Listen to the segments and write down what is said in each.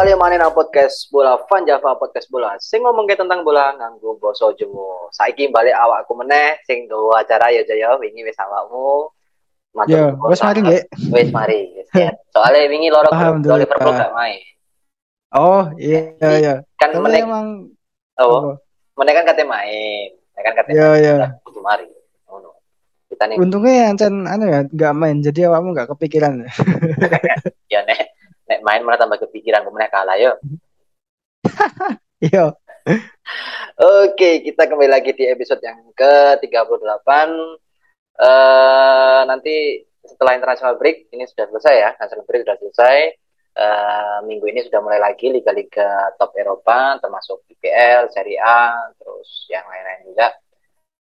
kembali mana nang podcast bola Van Java podcast bola. Sing ngomong tentang bola nganggo basa Jawa. Saiki balik awakku meneh sing do acara ya Jaya wingi wis awakmu. Ya, wis mari nggih. Wis mari. Ya. Soalnya wingi loro Liverpool gak main. Oh, iya iya. Kan meneh emang Oh. Meneh kan katanya main. Ya kan katanya. Iya iya. Kudu mari. Ngono. Kita nih. Untungnya yang Chan anu ya nggak main jadi awakmu nggak kepikiran. ya nek nek main malah tambah kepikiran kemudian kalah yo. Iya. Oke, kita kembali lagi di episode yang ke-38. Uh, nanti setelah international break ini sudah selesai ya. International break sudah selesai. Uh, minggu ini sudah mulai lagi liga-liga top Eropa termasuk IPL, Serie A, terus yang lain-lain juga.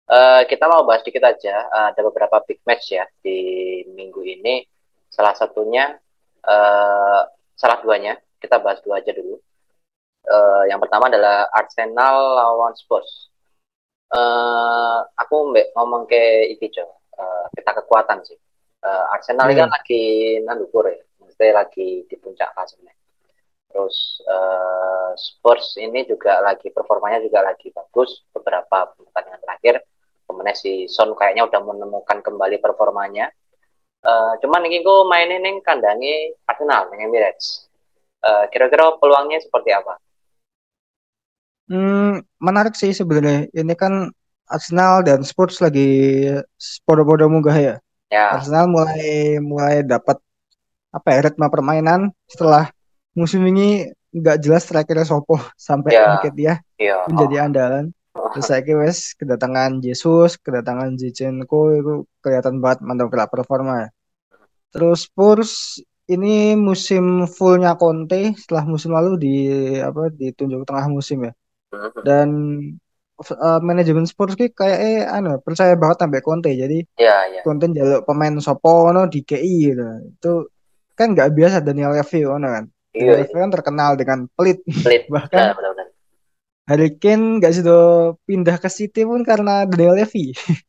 Uh, kita mau bahas dikit aja. Uh, ada beberapa big match ya di minggu ini. Salah satunya uh, salah duanya. Kita bahas dua aja dulu. Uh, yang pertama adalah Arsenal lawan Spurs. Uh, aku mbak ngomong ke iki Jo. Uh, kita kekuatan sih. Uh, Arsenal yeah. kan lagi nandukur ya. Maksudnya lagi di puncak klasemen. Terus uh, Spurs ini juga lagi performanya juga lagi bagus. Beberapa pertandingan terakhir. Kemudian si Son kayaknya udah menemukan kembali performanya Uh, cuman ini gue mainin neng kandangi Arsenal neng Emirates. Uh, kira-kira peluangnya seperti apa? Hmm, menarik sih sebenarnya. Ini kan Arsenal dan Spurs lagi podo-podo munggah ya. ya. Arsenal mulai mulai dapat apa ya ritme permainan setelah musim ini nggak jelas terakhirnya sopo sampai ya. dikit ya ya. menjadi oh. andalan. Terus saya wes kedatangan Jesus, kedatangan Zinchenko itu kelihatan banget mantap gerak performa. Terus Spurs ini musim fullnya Conte setelah musim lalu di apa ditunjuk tengah musim ya. Dan uh, manajemen Spurs ki kayak eh anu percaya banget sampai Conte. Jadi ya, ya. Conte jaluk pemain sopo no di KI gitu. Itu kan nggak biasa Daniel Levy ono kan. Iya, Daniel Levy kan terkenal dengan pelit. Pelit. Bahkan Benar, benar, benar. Harry Kane gak sudah pindah ke City pun karena Daniel Levy.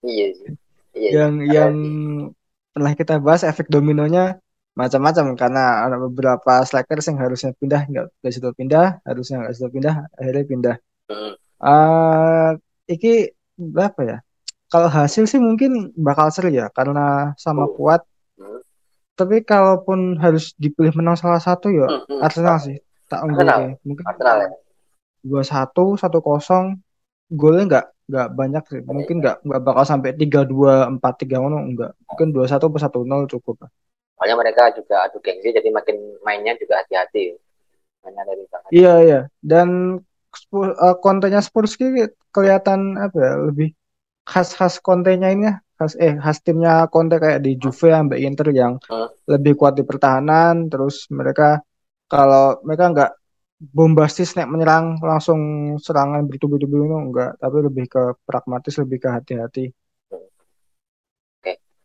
Iya sih. Iya, yang iya. yang pernah kita bahas efek dominonya macam-macam karena ada beberapa slackers yang harusnya pindah nggak nggak sudah pindah, harusnya nggak sudah pindah, akhirnya pindah. Uh, iki berapa ya? Kalau hasil sih mungkin bakal seru ya karena sama Oh. kuat. Hmm. Tapi kalaupun harus dipilih menang salah satu ya Hmm, hmm. Arsenal sih. Tak unggul. Mungkin Arsenal ya. dua satu satu kosong golnya nggak nggak banyak sih. Mungkin nggak nggak bakal sampai tiga dua empat tiga ngono. Enggak mungkin dua satu satu nol cukup. Soalnya mereka juga adu gengsi jadi makin mainnya juga hati-hati. Mainnya dari banget. iya iya. Dan uh, kontennya Spurs kelihatan apa ya lebih khas khas kontennya ini ya. Khas eh khas timnya Conte kayak di Juve sampai Inter yang Hmm. lebih kuat di pertahanan. Terus mereka kalau mereka nggak bombastis nek menyerang langsung serangan bertubi-tubi itu enggak tapi lebih ke pragmatis lebih ke hati-hati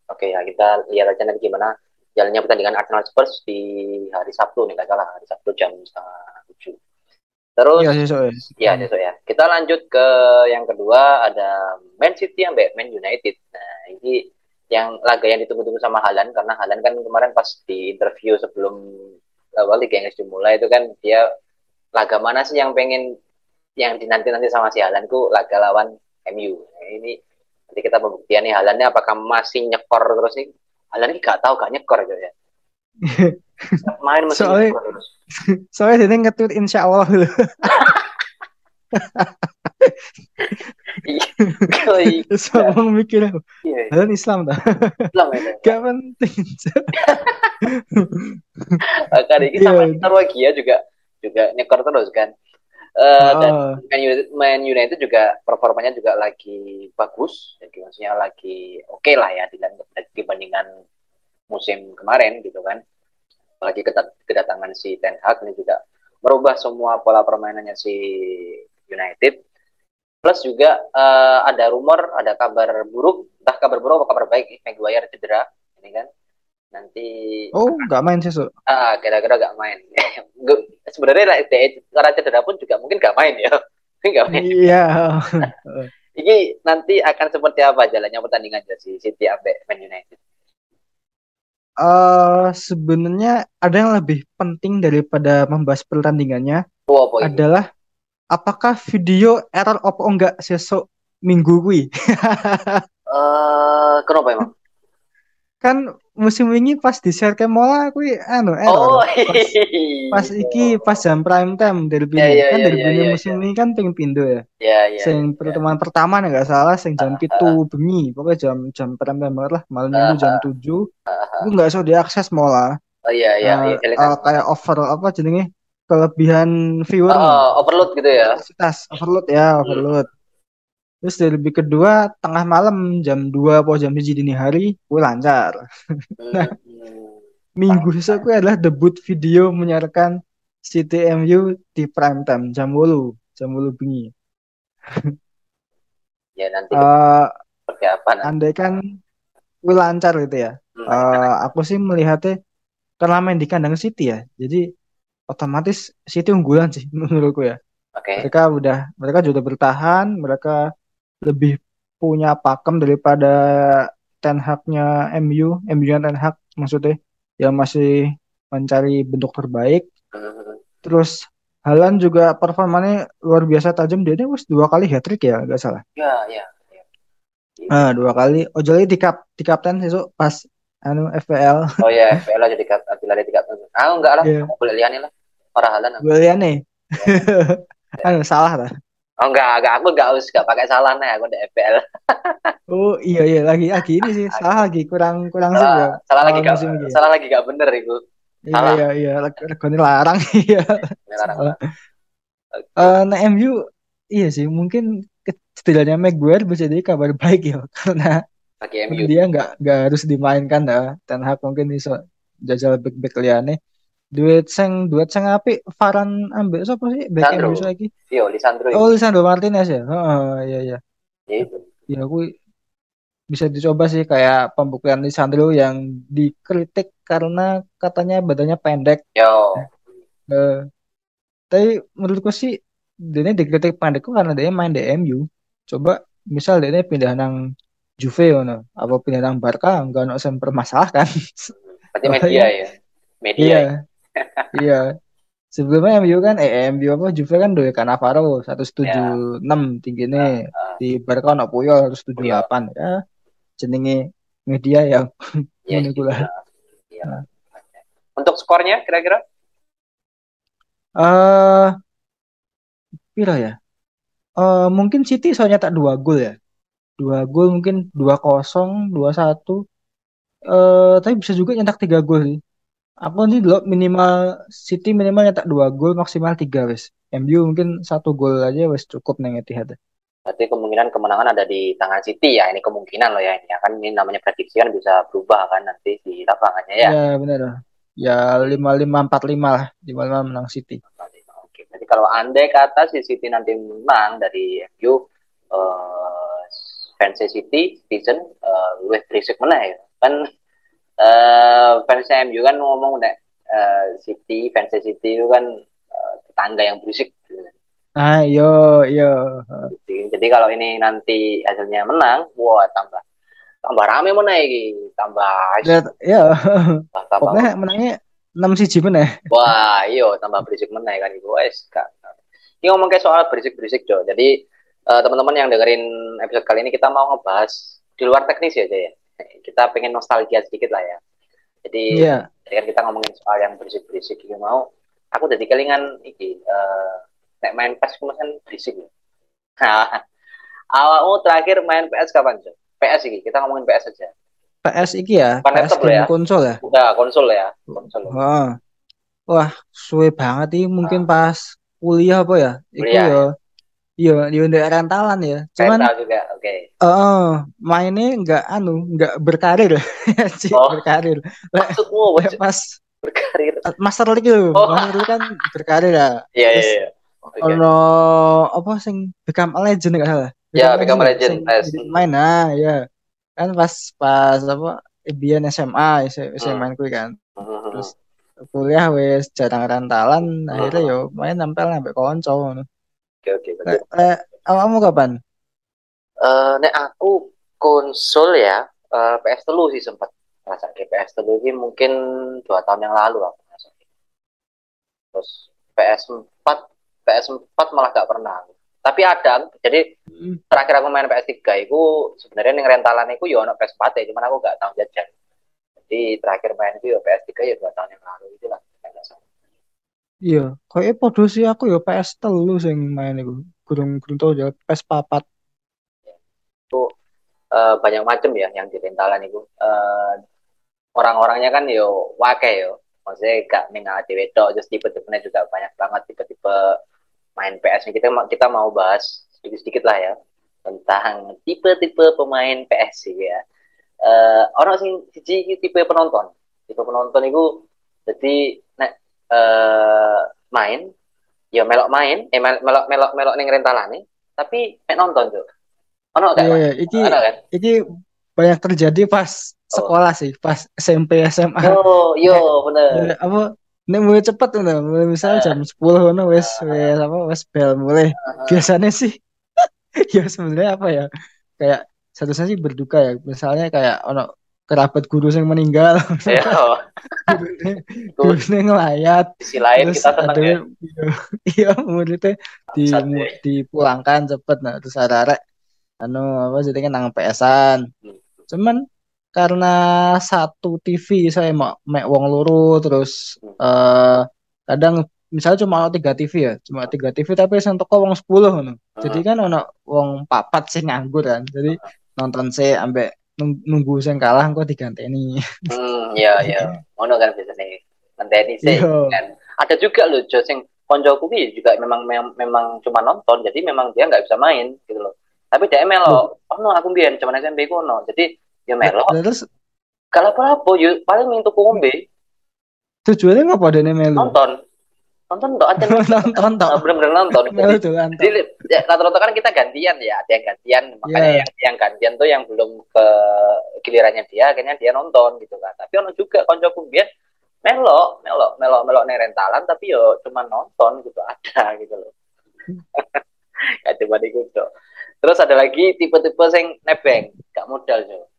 Oke ya kita lihat aja nanti gimana jalannya pertandingan Arsenal Spurs di hari Sabtu nih nggak salah hari Sabtu jam setengah tujuh. Terus iya sih soalnya ya besok ya kita lanjut ke yang kedua ada Man City yang Man United. Nah ini yang laga yang ditunggu-tunggu sama Halan karena Halan kan kemarin pas di interview sebelum awal Liga Inggris dimulai itu kan dia laga mana sih yang pengen yang dinanti nanti sama si Halan ku laga lawan MU. Nah, ini nanti kita pembuktian nih Halannya apakah masih nyekor terus nih. Halan ini gak tahu gak nyekor aja ya. Main masih Soalnya- nyekor terus. soalnya dia nge-tweet insya Allah dulu iya. sama mikir Iya, kalian Islam dah Islam ya. gak penting Bahkan ini sama Iya. Norwegia juga juga nyekor terus kan. Eh, dan Oh, Man United, Man United juga performanya juga lagi bagus, jadi maksudnya lagi oke lah ya dibanding- dibandingkan musim kemarin gitu kan. Apalagi kedat- kedatangan si Ten Hag ini juga merubah semua pola permainannya si United. Plus juga eh, ada rumor, ada kabar buruk, entah kabar buruk atau kabar baik, Maguire cedera, ini kan. Nanti oh nggak main sih so Ah, kira-kira gak main. Sebenarnya karena cedera pun juga mungkin gak main ya. Gak main. iya Ini nanti akan seperti apa jalannya pertandingan si City sampai Man United. eh sebenarnya ada yang lebih penting daripada membahas pertandingannya Oh, apa adalah apakah video error apa enggak sesok minggu kui. Eh, kenapa emang? kan musim ini pas di share ke mola kui anu Oh, error. Pas, pas iya. iki pas jam prime time derby Ya, ya, kan derby ya, ya, musim ya. ini kan ping pindo ya. Ya, ya. Sing pertemuan pertama nih nggak salah sing jam pitu bengi pokoknya jam jam prime time banget lah malam minggu jam tujuh itu nggak bisa diakses mola. Oh iya, iya, Eh, iya, Elisan. kayak over apa jenenge kelebihan viewer Oh, overload gitu ya. kapasitas overload ya overload terus dari lebih kedua tengah malam jam 2 atau jam 1 dini hari gue lancar Nah. Minggu besok gue adalah debut video menyiarkan CTMU di prime time jam 8 jam 8 bengi Ya nanti Eh, seperti apa nanti. andai kan gue lancar gitu ya Hmm. Eh, aku sih melihatnya karena main di kandang City ya jadi otomatis City unggulan sih menurutku ya Oke. mereka udah mereka sudah bertahan mereka lebih punya pakem daripada Ten Hag-nya MU MU-nya Ten Hag maksudnya yang masih mencari bentuk terbaik terus Halan juga performanya luar biasa tajam dia ini wis dua kali hat trick ya nggak salah Ya, ya. ya. ah dua kali Ojoli di kap di kapten besok pas anu FPL Oh ya, FPL aja dekat Abdullah dekat. Ah, enggak lah. Iya. Aku boleh lihat nih lah. Para halan. gue lihat nih anu salah lah Oh enggak, enggak. Aku enggak us enggak pakai salah nih aku di FPL. oh iya iya. Lagi lagi ini sih. Salah lagi. Kurang kurang sih ya Salah, salah lagi enggak salah lagi enggak bener itu. Iya Salah. iya iya. Regone larang. Iya. Ini larang. Salah. Eh nah MU iya sih. Mungkin setidaknya Maguire bisa jadi kabar baik ya karena Lagi MU. dia nggak nggak harus dimainkan dah. Ten Hag mungkin bisa jajal back back liane duet sing duet sing apik Varane ambek sapa sih back Lisandro. MU lagi Yo, Lisandro oh Lisandro Martinez ya heeh iya iya Ya itu. ya aku bisa dicoba sih kayak pembuktian Lisandro yang dikritik karena katanya badannya pendek Yo. Eh, tapi menurutku sih dia dikritik pendekku karena dia main di MU. Coba misal dia pindah nang Juve ngono, apa pindah nang Barca enggak ono sing permasalahkan. Berarti Oh, media iya. ya. Media. Iya. Ya? Iya. Sebelumnya MU kan eh MU apa Juve kan duwe Cannavaro 176 tingginya. Ah, Di Barca ono Puyol 178 ya. Jenenge media yang Iya, iku lah. iya. Iya. Untuk skornya kira-kira? eh pira ya? Eh mungkin City soalnya tak dua gol ya. Dua gol mungkin dua kosong, dua satu. Eh tapi bisa juga nyetak tiga gol sih. Aku nanti dulu minimal City minimal nyetak dua gol maksimal tiga wes. MU mungkin satu gol aja wes cukup neng Etihad. Berarti kemungkinan kemenangan ada di tangan City ya. Ini kemungkinan loh ya. Ini ya kan ini namanya prediksi kan bisa berubah kan nanti di lapangannya ya. Ya benar. Ya lima lima empat lima lah. Lima lima menang City. Oke, Jadi kalau andai kata si City nanti menang dari MU, eh fans City, Citizen, eh luwih berisik mana ya? Kan eh fans MU kan ngomong udah eh, City, fans City itu kan eh, tetangga yang berisik. Ah yo. Jadi, jadi kalau ini nanti hasilnya menang, wah tambah tambah rame mana ini, tambah Ya, ya. tambah Pokoknya menangnya enam siji meneh. Wah, iyo tambah berisik mana kan ibu kan. Ini ngomong kayak soal berisik-berisik Jo. Jadi eh, teman-teman yang dengerin episode kali ini kita mau ngebahas di luar teknis ya, aja ya. Kita pengen nostalgia sedikit lah ya. Jadi tadi kan kita ngomongin soal yang berisik-berisik ini mau. Aku jadi kelingan iki eh nek main PES kemarin berisik. ya. Awakmu terakhir main PS kapan, Jo? PS iki, kita ngomongin PS aja. PS iki ya, Bukan PS game ya? konsol ya. Udah konsol ya, konsol. Heeh. Wah, suwe banget nih mungkin pas kuliah apa ya? Iku Kuliah, ya. Iya, di rentalan ya. Cuman Rental juga, oke. eh mainnya nggak anu, nggak berkarir. Cik, Oh. berkarir. Maksudmu lek pas berkarir? Master League lho. Oh. Master League kan berkarir ya. Iya, iya, iya. Ono apa sing Become a Legend nggak salah? Ya, Become a Legend, sing. Main nah, ya. Kan pas pas apa Bian SMA, saya Hmm. main kuwi kan. Mhm. Terus kuliah wes jarang rentalan akhirnya yo main nempel sampai konco ngono. Oke, oke. Betul. lek awakmu kapan? Eh, nek aku konsol ya, eh, PS telu sih sempat. rasa PS dulu ini mungkin dua tahun yang lalu aku terus PS4 PS4 malah gak pernah tapi ada jadi hmm. terakhir aku main PS3 itu sebenarnya ning rentalan itu ya ono PS4 ya cuman aku gak tahu jajan jadi terakhir main itu ya PS3 ya dua tahun yang lalu itulah iya kayaknya podo sih aku ya PS telu sing main itu kurung kurung tahu ya PS papat. Itu uh, banyak macam ya yang di rentalan itu uh, orang-orangnya kan yo wake yo. Maksudnya gak mengal di wedok terus tipe-tipenya juga banyak banget. Tipe-tipe main PS kita kita mau bahas sedikit-sedikit lah ya tentang tipe-tipe pemain PS sih ya. Uh, orang sing siji tipe penonton. Tipe penonton itu jadi nek uh, main. Ya melok main. Eh melok melok melok rentalan nih tapi mek nonton tuh ono kan yeah, iki kan? iki banyak terjadi pas oh. sekolah sih pas SMP SMA oh yo bener. apa Nek mulai cepet tuh, mulai misalnya jam sepuluh kan wes wes apa wes bel mulai. Biasanya sih ya sebenarnya apa ya? Kayak satu sih berduka ya. Misalnya kayak ono kerabat guru yang meninggal. Iya. Gurunya ngelayat. Sisi lain kita tenang ada, ya. Iya, muridnya di dipulangkan cepet nah terus ada anu apa jadi kan nang pesan. Hmm. Cuman karena satu TV saya mau mek wong luru terus uh, kadang misalnya cuma tiga TV ya cuma tiga TV tapi saya toko wong sepuluh nih jadi kan ono wong papat sih nganggur kan jadi nonton saya ambek nunggu saya kalah kok diganteni. Hmm iya iya. Ono kan biasanya nganteni sih iya. kan. Ada juga loh Jo sing koncoku juga memang memang cuma nonton jadi memang dia nggak bisa main gitu loh. Tapi dia melo oh no aku biar cuma SMP ku no jadi ya melo terus? Kalau apa apa yuk paling minta kombe tujuannya ngapa dene melo nonton nonton tuh aja nonton. Tuh bener-bener nonton. Jadi ya, rata-rata kan kita gantian ya ada yang gantian makanya yeah. yang yang gantian tuh yang belum ke gilirannya dia akhirnya dia nonton gitu kan. Tapi ono juga kumbian melo melo melo melo nih rentalan tapi yo cuma nonton gitu ada gitu loh. Gak cuma di terus ada lagi tipe-tipe yang nebeng gak modal jo.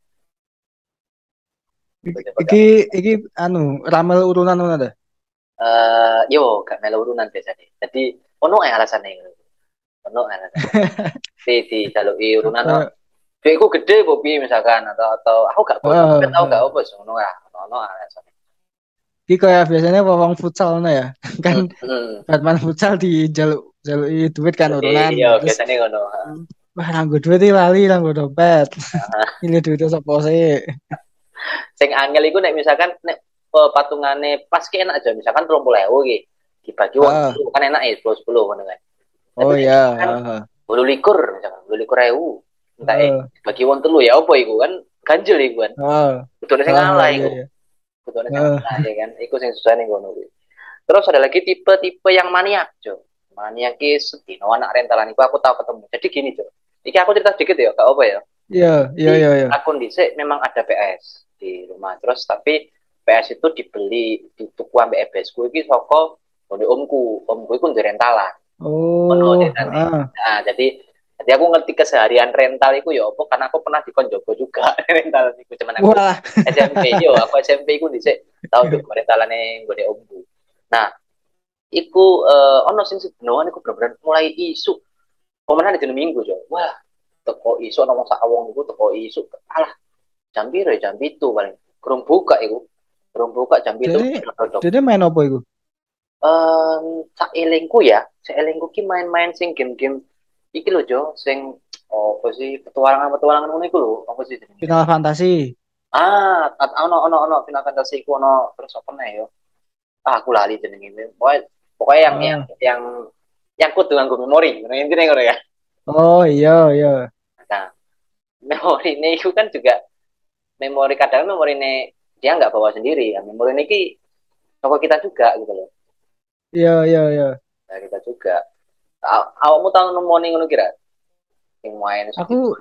Iki iki anu ramel urunan ngono ada. Eh yo gak melu urunan biasanya. Jadi ono ae alasane. Ono alasan. Di di jaluki urunan. Kayak aku gede bobi misalkan atau atau aku gak tahu uh, tahu gak apa sih ono lah. Ono alasane. Iki kayak biasanya wong futsal no ya. kan hmm. Batman futsal di jaluk jaluk duit kan urunan. Iya, biasanya ngono. Wah, nanggo duit lali nanggo dompet. Ini duitnya sapa sih? sing angel iku nek misalkan nek patungane pas ki enak aja misalkan 30.000 iki dibagi wong uh. kan enak ya 10 10 ngono kan. Oh iya. Bulu likur misalkan, bulu likur ewu. Entah uh. bagi wong telu ya apa iku kan ganjel iku kan. Heeh. Uh. Kudune sing ngalah iku. Kudune sing ngalah ya kan. Iku sing susah ning ngono kuwi. Terus ada lagi tipe-tipe yang maniak, Jo. Maniak ki sedino anak rentalan iku aku tahu ketemu. Jadi gini, Jo. Iki aku cerita sedikit ya, gak apa ya. Iya, iya, iya, iya. Akun dhisik memang ada PS di rumah terus tapi PS itu dibeli di tuku ambek ebesku iki saka ngene omku. Omku iku ndek rentalan. Oh ah. nah jadi jadi aku ngerti keseharian rental itu ya apa karena aku pernah di Konjogo juga rental itu cuman aku Wah. SMP yo aku SMP iku dhisik tau tuh rentalane nggone omku. Nah iku uh, ono sing sebenarnya iku bener-bener mulai isu. Pemenang di minggu jo. Wah teko isu ono sak awong iku teko isu. Alah jam biru jam itu paling. Kurang buka itu kurang buka jam itu jadi main apa itu um, sak elengku ya sak elengku ki main-main sing game-game. Iki lho Jo sing oh apa sih petualangan-petualangan ngono iku lho apa sih Final Fantasi ah ono ono ono Final Fantasi ku ono terus apa nih yo ah aku lali jenenge. Pokoknya pokoknya yang, oh. yang yang yang kudu nganggo memori intinya ngono ya. Oh iya iya. Nah memori ini itu kan juga memori kadang memori ini dia nggak bawa sendiri. Ya memori ini toko kita juga gitu loh. Iya iya iya. Nah, kita juga. Awakmu tahu nemoni ngono kira? Yang main aku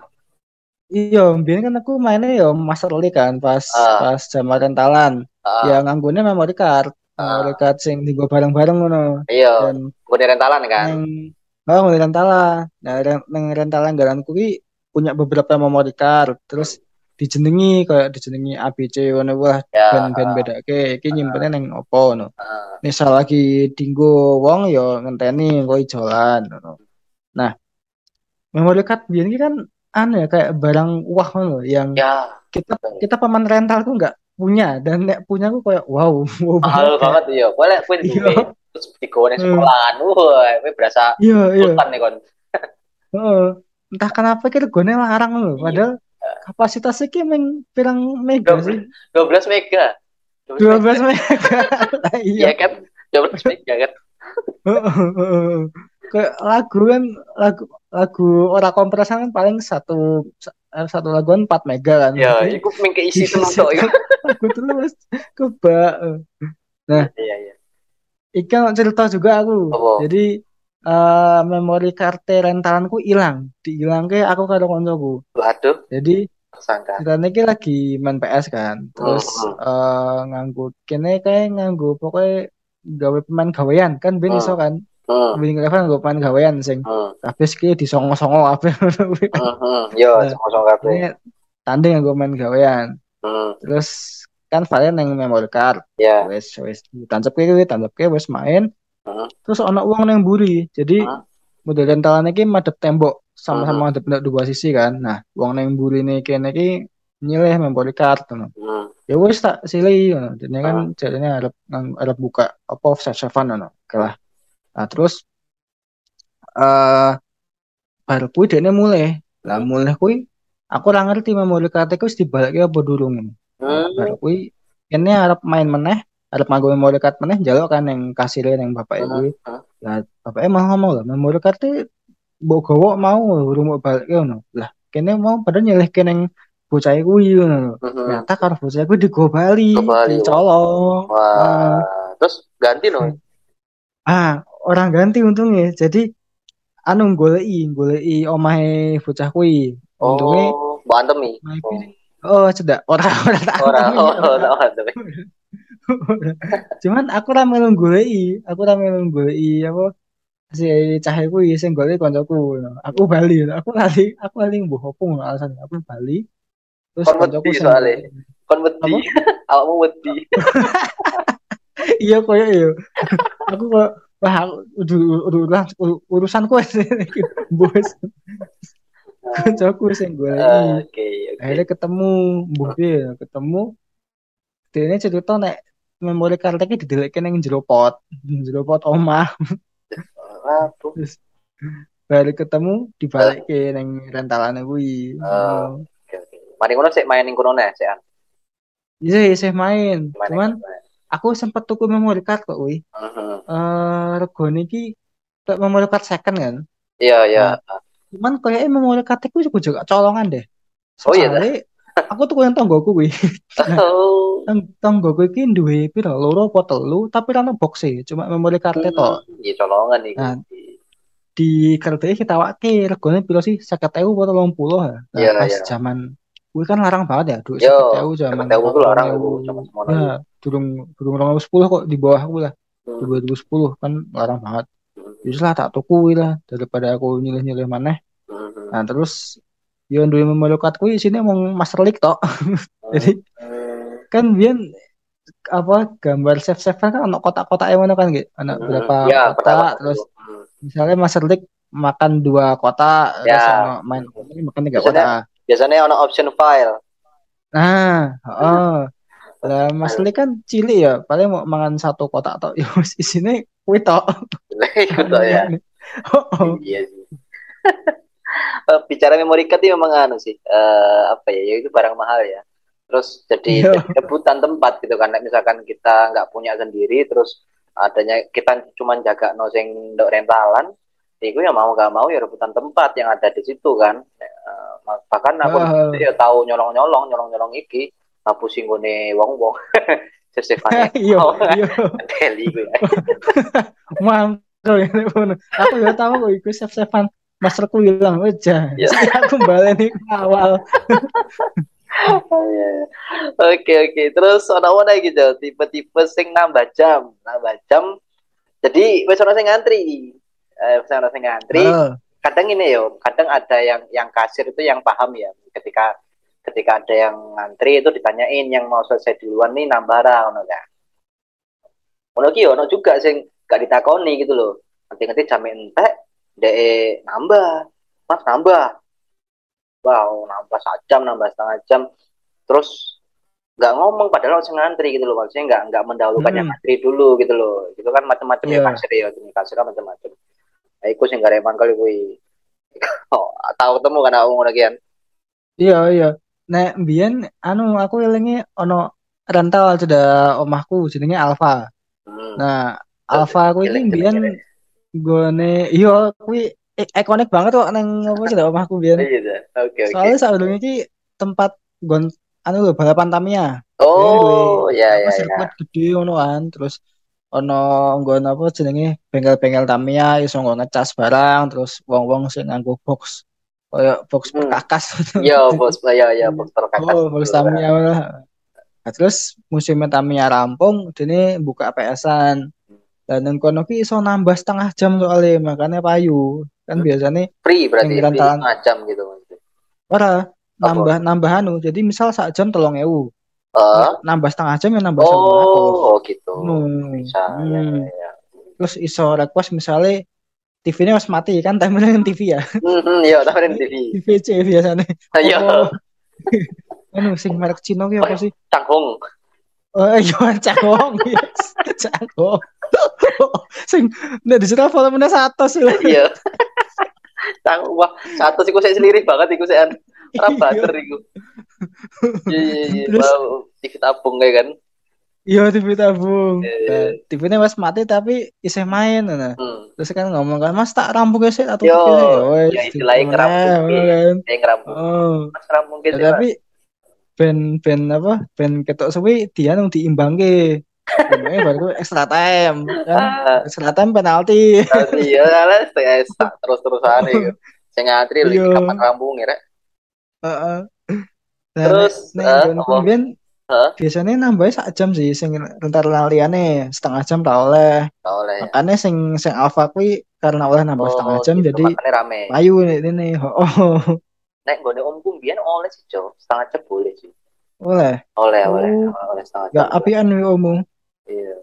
iya biar kan aku mainnya ya Master League kan pas uh, pas zaman rentalan uh, ya nganggungnya memori card. Uh, memory card sing digo bareng-bareng ngono. Iya dan gue rentalan kan? yang, oh rentalan. Nah neng rentalan garanku ki punya beberapa memory card. Terus dijenengi kayak dijenengi ABC ngono wah Ya. ben-ben bedake iki nyimpennya neng opo ngono. Ah, Misal lagi dinggo wong ya ngenteni engko ijolan ngono. Nah, memory card biyen kan aneh ya kayak barang wah ngono yang ya kita kita paman rental tuh nggak punya dan nek punya aku kayak wow wow mahal banget. iya boleh kuwi Iya. terus digawe nang sekolahan wah kuwi berasa Iya iya. nih kon. Entah kenapa kita gone larang loh, Iya. padahal kapasitasnya ki meng pirang mega sih. 12 mega 12 mega. Iya iya. kan 12 mega kan Heeh, heeh. Kayak lagu kan lagu lagu ora kompresan kan paling satu eh, satu laguan 4 mega kan. ya iku mengke isi Isi tenan tok iku. lagu terus kebak. iya iya Ikan cerita juga aku. Apa? Jadi eh memori card rentalanku hilang. Dihilangke aku karo koncoku. waduh Jadi tersangka ceritanya ki lagi main PS kan. Terus Hmm, eh nganggo kene kayak nganggo pokoknya gawe pemain gawean kan ben Hmm. iso kan. hmm Winning Eleven nganggo pemain gawean sing hmm habis ki disongo-songo apa hmm hmm yo Nah. kabeh Ini tanding nganggo main gawean. hmm Terus kan file nang memory card. ya Wes wes ditancapke kuwi, tancapke wes main. Hmm. Terus ana uang nang mburi. Jadi Hmm. Model rentalan iki madep tembok sama-sama Hmm. madep nang dua sisi kan. Nah, uang nang mburi ini kene iki nyileh card ngono. hmm Ya wes tak silih ngono. Dene kan jadinya arep nang- arep buka apa ngono. Oke lah. Nah, terus eh bar kuwi dene mulai. Lah Hmm. mulai kuwi aku ora ngerti memory card iku wis dibalikke apa durung ngono. Hmm bar kuwi kene arep main meneh, arep nganggo memory card meneh njaluk kan yang kasire yang bapak kuwi. hmm Lah bapaknya malah ngomong lah memory card e mbok gawa mau urung mau balik ngono. Lah kene mau padahal nyelehke nang bocah ngono. hmm Ternyata karo bocah kuwi digo bali, dicolong. wah terus ganti no Ah, orang ganti untungnya. Jadi anu goleki, goleki omahe bocah kuwi. Untungnya oh bantemi omahe Oh, cedak. Ora ora tak ora Cuman aku ra melu goleki, aku ra melu goleki apa si cahaya kuwi sing goleki koncoku. Aku bali, aku lali, aku lali mbuh opo alasan aku bali. Terus wedi sing soalnya. kon wedi awakmu wedi iya koyo yo. Aku kok wah udu- urusanku wis bos. Koncoku sing goleki. oke oke Akhirnya ketemu, mbuh ketemu. Dene cerita nek memori card iki didelekke ning jero pot, jero pot omah. Terus baru ketemu dibalikke ning rentalane kuwi. Oh. oke oke mari ngono sik main ning kono nih sik an Iya, isih main. Cuman aku sempet tuku memory card kok kuwi. Mhm. Eh regane iki kayak memory card second kan. iya iya Cuman kayaknya memory card iku juga juga colongan deh. Oh, iya, Soalnya aku tuku yang tonggoku kuwi. oh Tong tonggoku iki duwe piro loro apa telu tapi ra ono box e, cuma memory card Hmm. tok. iya colongan iki Nah, Di kertas kita wake regane piro sih 50.000 apa 30 ya. Nah, Iya, pas iya. zaman kuwi kan larang banget ya, Yo, 50.000 zaman. Zaman tahu larang 2000. sama semua Ya, durung durung 2010 kok di bawah aku lah. 2010 kan larang banget. Jadi lah tak tuku lah daripada aku nyilih-nyilih maneh. Hmm. Nah, terus yo duwe memory card kuwi isine mung Master League tok. Jadi Hmm. Kan biyen apa gambar save save kan ono kotak-kotak yang mana kan gitu ana Hmm. berapa ya kotak terus Hmm. misalnya Master League makan dua kotak Ya. terus main ini makan tiga Biasanya- kotak. biasanya ono option file. Nah oh lah Master League kan cilik ya paling mau makan satu kotak atau ya wis isine kuwi tok. Ya. Oh, oh. iya sih. Eh, bicara memory card itu memang anu sih eh, apa ya ya itu barang mahal ya terus jadi Iya. jadi rebutan tempat gitu kan misalkan kita nggak punya sendiri terus adanya kita cuma jaga no sing ndok rentalan itu ya mau nggak mau ya rebutan tempat yang ada di situ kan Eh, bahkan aku Ah. ya tahu nyolong nyolong nyolong nyolong iki ngapusin gone wong wong sesefane iya iya Deli gue ya. mangkel ya ngono. aku ya tahu kok iku savean masterku hilang aja Ya. aku baleni ke awal Oke oke terus ana mana gitu tipe-tipe sing nambah jam nambah jam jadi wes ana sing ngantri eh wis ana sing ngantri Heeh. kadang ini yo kadang ada yang yang kasir itu yang paham ya ketika ketika ada yang ngantri itu ditanyain yang mau selesai duluan nih nambah ra ngono kan. Ono ki ono juga sing gak ditakoni gitu loh. Nanti-nanti jam entek dek nambah. Mas nambah. Wow, nambah jam, nambah setengah jam. Terus nggak ngomong padahal harus ngantri gitu loh maksudnya nggak nggak mendahulukan yang Hmm. ngantri dulu gitu loh itu kan macam-macam ya Iya. kasir ya kasir kan macam-macam nah, iku sing gareman kali kuwi oh, tahu ketemu kan aku ngono kian Iya, iya. Nek mbiyen anu aku elinge ono rental sudah omahku jenenge Alfa. hmm. Nah, Alfa aku iki Jelek-jelek, mbiyen jelek. gone iya kuwi i- ikonik banget kok nang apa sudah omahku mbiyen. Iya, iya. oke oke Soalnya saudara iki tempat gon anu lho balapan Tamiya. oh ya apa ya ya sirkuit gede ngono kan. Terus ono nggon apa jenenge bengkel-bengkel Tamiya iso nggo ngecas barang terus wong-wong sing nganggo box koyo box Hmm. perkakas. Yo, bos, ya, ya, bos terkakas. Oh, box Tamiya lah. Nah, terus musim Tamiya rampung dene buka PS-an. Dan nang kono ki iso nambah setengah jam soalnya makanya payu. Kan biasanya Free berarti, free setengah jam gitu. ora nambah nambah anu. Jadi misal sak jam tolong ewu. Eh, Nambah setengah jam ya nambah setengah oh, oh gitu. Hmm. Bisa, ya, Hmm. ya, ya. Terus iso request misalnya TV-nya harus mati kan timernya kan TV ya. Hmm, iya, tawarin TV. TVC biasanya. Iya, Oh. anu sing merek Cina ki apa sih? Cangkung. Oh iya cangong. Yes. Cangong. Sing nek di situ volumenya satu sih. Iya. Cangkung wah, satu sih saya selirik banget iku saya rabater iku. Iya, iya, iya. TV tabung kayak kan. Iya TV tabung. Iya. Nah, TV-nya mas mati tapi isih main nah. Hmm. Terus kan ngomong kan Mas tak rampung ya sih atau Yo, wes, ya istilahnya ngerampung, Ki. kan. Yang ngerampung. Oh. Mas ngerampung gitu. Ya, tapi ben ben apa ben ketok suwi dia nung diimbangke. Imbangnya baru extra time kan. Ah, Extra time penalti. iya lah, saya tak terus-terusan iku. Saya ngantri lagi Iya. kapan rampung ya? Heeh. Nah, Terus, apa? mbiyen Hah? biasanya nambah sak jam sih sing rentar liane setengah jam tak oleh. Nggak oleh. Makanya sing sing alfa kuwi karena oleh nambah setengah jam gitu, jadi rame. nih ini. Oh, Nek gue omku biyen oleh sih, Jo. Setengah jam boleh sih. oleh. Oleh, Oh. oleh, oleh setengah jam. Gak apian nih omong. Iya.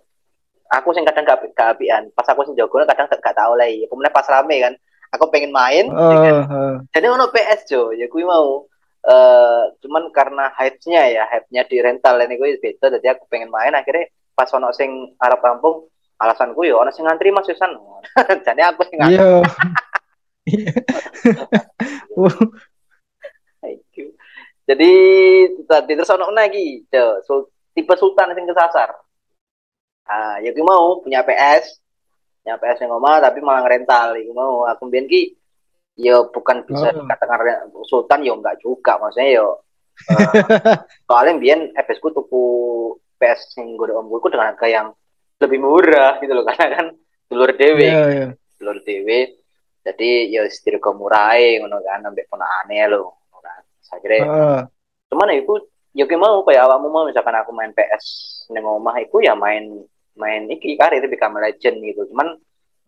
Aku sing kadang gak, gak apian. Pas aku sing jago kadang gak tau oleh. Kemudian pas rame kan, aku pengen main. Ya kan? oh. Jadi ono PS Jo, ya gue mau. eh cuman karena hype-nya ya, hype-nya di rental ini gue beda, jadi aku pengen main. Akhirnya pas ono sing Arab rampung, alasanku yo ono sing ngantri Mas Susan. jadi aku sing ngantri. Iya. Jadi tadi terus ono lagi, Jo, sul- tipe sultan sing kesasar. Ah, ya gue mau punya PS, punya PS yang omah tapi malah ngerental, iku mau aku mbiyen ki ya bukan bisa Oh. dikatakan sultan ya enggak juga, maksudnya ya eh, soalnya mbiyen FS ku tuku PS sing gue omku ku dengan harga yang lebih murah gitu loh karena kan dulur dewe, Iya, iya. dulur dewe. Jadi ya setir murahe ngono kan ambek lho. ngono kan. Saya kira Heeh. cuman ya iku ya mau kayak awakmu mau misalkan aku main PS neng omah iku ya main main. Iki karir Become Legend gitu. Cuman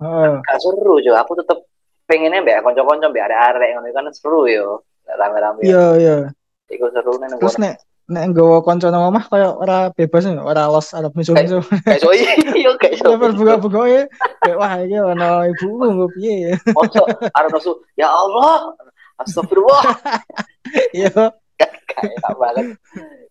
Heeh. gak seru jo. Aku tetep pengennya mbak konco-konco mbak arek-arek ngono kan seru yo. Rame-rame. Iya, iya. iku seru neng Terus nek nek nggawa kanca nang omah kaya ora bebas nih, ora los arep misu-misu. kayak iya kayak so Level buka-buka ya. Kayak wah iki ana ibuku nggo piye? Ya. Arep nasu ya Allah! Astagfirullah. Iya. kayak banget.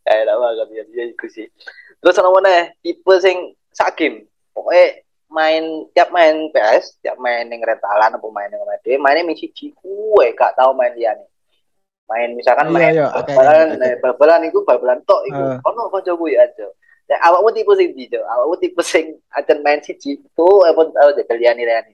Kayak banget. Ya dia iku sih. Terus ono mana tipe sing sak game pokoknya main tiap main PS tiap main yang rentalan apa main yang dia mainnya misi kue gak tahu main dia nih main misalkan Iya, main iya, bal-balan eh, bal-balan itu bal-balan tok itu Eh. ono kanca gue aja Nah, awakmu tipe sing ndi, Jo? Awakmu tipe sing acan main siji tuh apa tahu deh kalian ini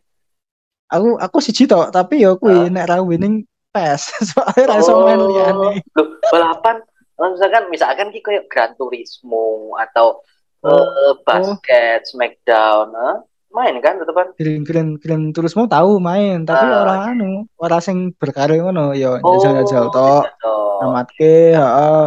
Aku aku siji tok, tapi ya kuwi Ah. nek ra winning PES. Soalnya ra iso main liyane. Loh, balapan misalkan misalkan ki kayak Gran Turismo atau Oh. eh, basket, Smackdown, eh? main kan tetepan. Green Green Green terusmu tahu main, tapi Ah. ora anu, ora sing berkarir ngono ya Oh, jajal-jajal tok. gitu. Amatke, heeh.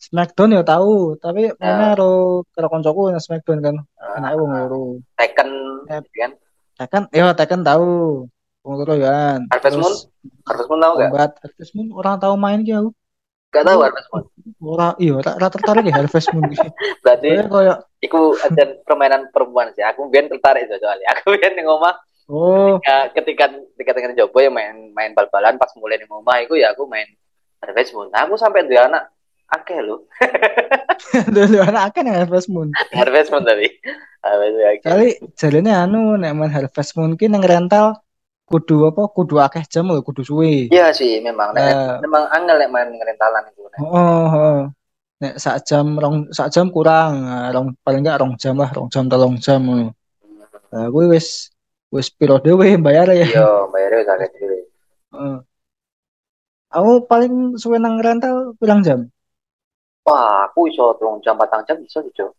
Smackdown ya tahu, tapi Ya. mana karo karo koncoku nang Smackdown kan. Ah, Anake wong loro. Tekken, Yep. kan? Tekken, ya Tekken tahu. Wong loro ya kan. Harvest Moon? Terus Harus pun tahu nggak? Combat Harvest Moon orang tahu main ki aku. Gak tahu Harvest Moon. Ora iya, ora ora tertarik ya Harvest Moon. Berarti kayak iku ada permainan perempuan sih. Aku biar tertarik soalnya. Aku biar ning omah oh, ketika ketika dengan Jobo ya main main bal-balan pas mulai ning omah iku ya aku main Harvest Moon. Nah, aku sampai duwe anak akeh lho. dulu anak akeh nih Harvest Moon. Harvest Moon tapi. Harvest Moon. Kali jalene anu nek main Harvest Moon ki nang rental kudu apa kudu akeh jam lho, kudu suwe. Iya sih memang nek Nah. memang angel nek main rentalan itu. Nek. Oh, oh. Nek sak jam rong sak jam kurang, Nah, rong paling enggak rong jam lah, rong jam telung jam ngono. Nah, kuwi wis wis piro dhewe bayar ya. Iya, bayarnya wis akeh dhewe. Heeh. Aku paling suwe nang rental pirang jam? Wah, aku iso telung jam patang jam bisa sih, Jo.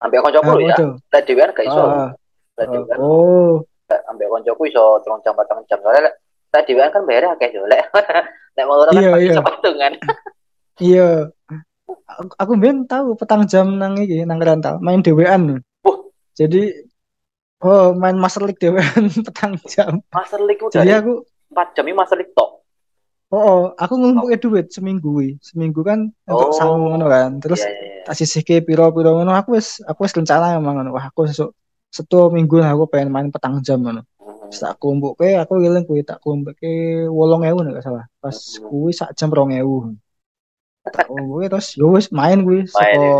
Ambek lho ya. Lek dhewean gak iso. Ah, oh, ambek koncoku iso telung jam patang jam. Soalnya lek lek dhewean kan bayarnya akeh yo. Lek lek mau orang Iya, kan iya. bisa patungan. iya. Aku, ben tahu petang jam nang iki nang rental main dhewean. Wah. Jadi oh main Master League dhewean petang jam. Master League udah Jadi aku 4 jam ini Master League tok. oh, oh aku ngumpuke duit seminggu. Seminggu kan Oh. untuk sangu ngono kan. Terus Iya, iya, iya. tak sisihke piro-piro ngono aku wis aku wis rencana emang ngono. Wah, aku sesuk setu minggu aku pengen main petang jam ngono. Hmm. Tak kumpuke aku eling kuwi tak kumpuke 8000 nek gak salah. Pas Hmm. kuwi sak jam 2000. Tak kumpuke terus yo wis main kuwi saka ya.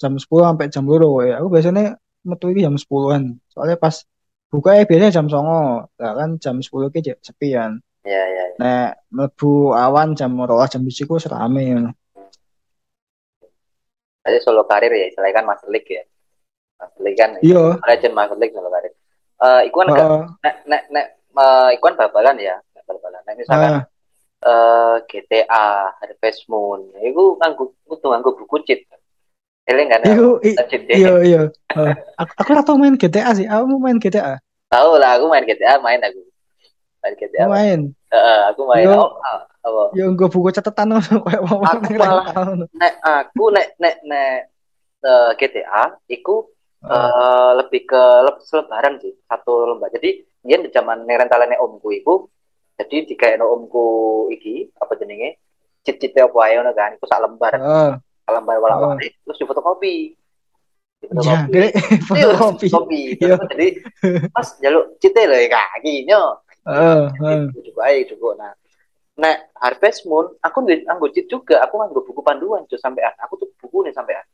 jam 10 sampai jam 2 wae. Aku biasanya metu iki jam 10-an. Soalnya pas buka biasanya jam 09.00. Lah kan jam 10 ki jek sepian. Iya, iya, iya. Nek mlebu awan jam 2 jam 1 ku wis rame ngono. Jadi solo karir ya, istilahnya kan Master League ya. League kan Iya. Legend Master League solo karir. Eh, iku kan nek nek nek eh, iku kan babalan ya, babalan. Nek misalkan Ah, eh GTA, Harvest Moon, iku nganggo kudu nganggo buku cheat. Eling kan? ya? Iku deh. iya iya. Aku aku ora tau main GTA sih. Aku mau main GTA. Tahu lah, aku main GTA, main aku. Main GTA. Aku main. Heeh, aku main. Yo. Oh, ah, apa? Ya nggo buku catatan Aku malah-. Nek aku nek nek nek eh, GTA iku eh, lebih ke leb- selebaran sih, satu lembar. Jadi dia di zaman rentalane omku iku jadi dikaekno omku iki apa jenenge? Cit-cit apa ae ngono kan, iku sak lembar, Heeh. sak lembar terus difotokopi. Ya, Difotokopi. gede Iya, fotokopi. kopi. Jadi pas jaluk cite lho ya kaki nyo. Heeh. Cukup ae cukup. Nah, nek Harvest Moon aku nggak nganggo cheat juga, aku nganggo buku panduan cuy sampean. Aku tuh buku nih sampean.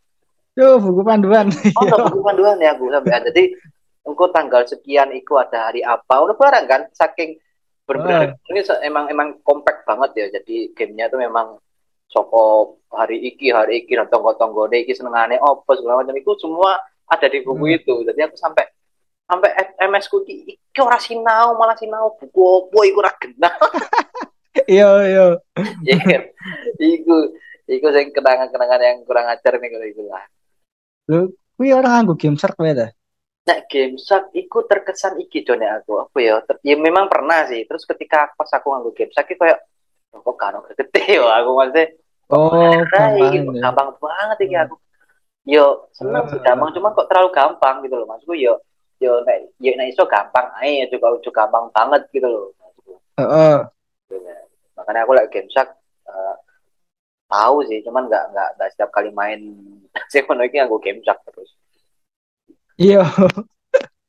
Yo, buku panduan. Oh, buku panduan ya aku sampean. Jadi engko tanggal sekian iku ada hari apa, udah barang kan saking bener-bener ini se- emang emang compact banget ya. Jadi gamenya tuh memang soko hari iki hari iki dan tonggo-tonggo iki senengane opo segala macam itu semua ada di buku Hmm. itu. Jadi aku sampai sampai MS ku iki iki ora sinau malah sinau buku opo iku ora genah. Iya, iya. ya kan? Iku iku sing kenangan-kenangan yang kurang ajar nih kalau iku lah. Lu kuwi orang nganggo game shark ta? Nah, game shark iku terkesan iki Jone aku apa ya? Ter- ya memang pernah sih. Terus ketika pas aku nganggo game shark iki kayak "Oh, kok kan gede ya aku maksudnya Oh, gampang ya. gampang banget iki aku. Yo seneng sih gampang, cuma kok terlalu gampang gitu loh maksudku yo yo nek yo nek iso gampang ae juga juga gampang banget gitu loh. Heeh. Makanya aku lagi game shark eh, tahu sih, cuman nggak nggak nggak setiap kali main iki nganggo game shark terus. Iya.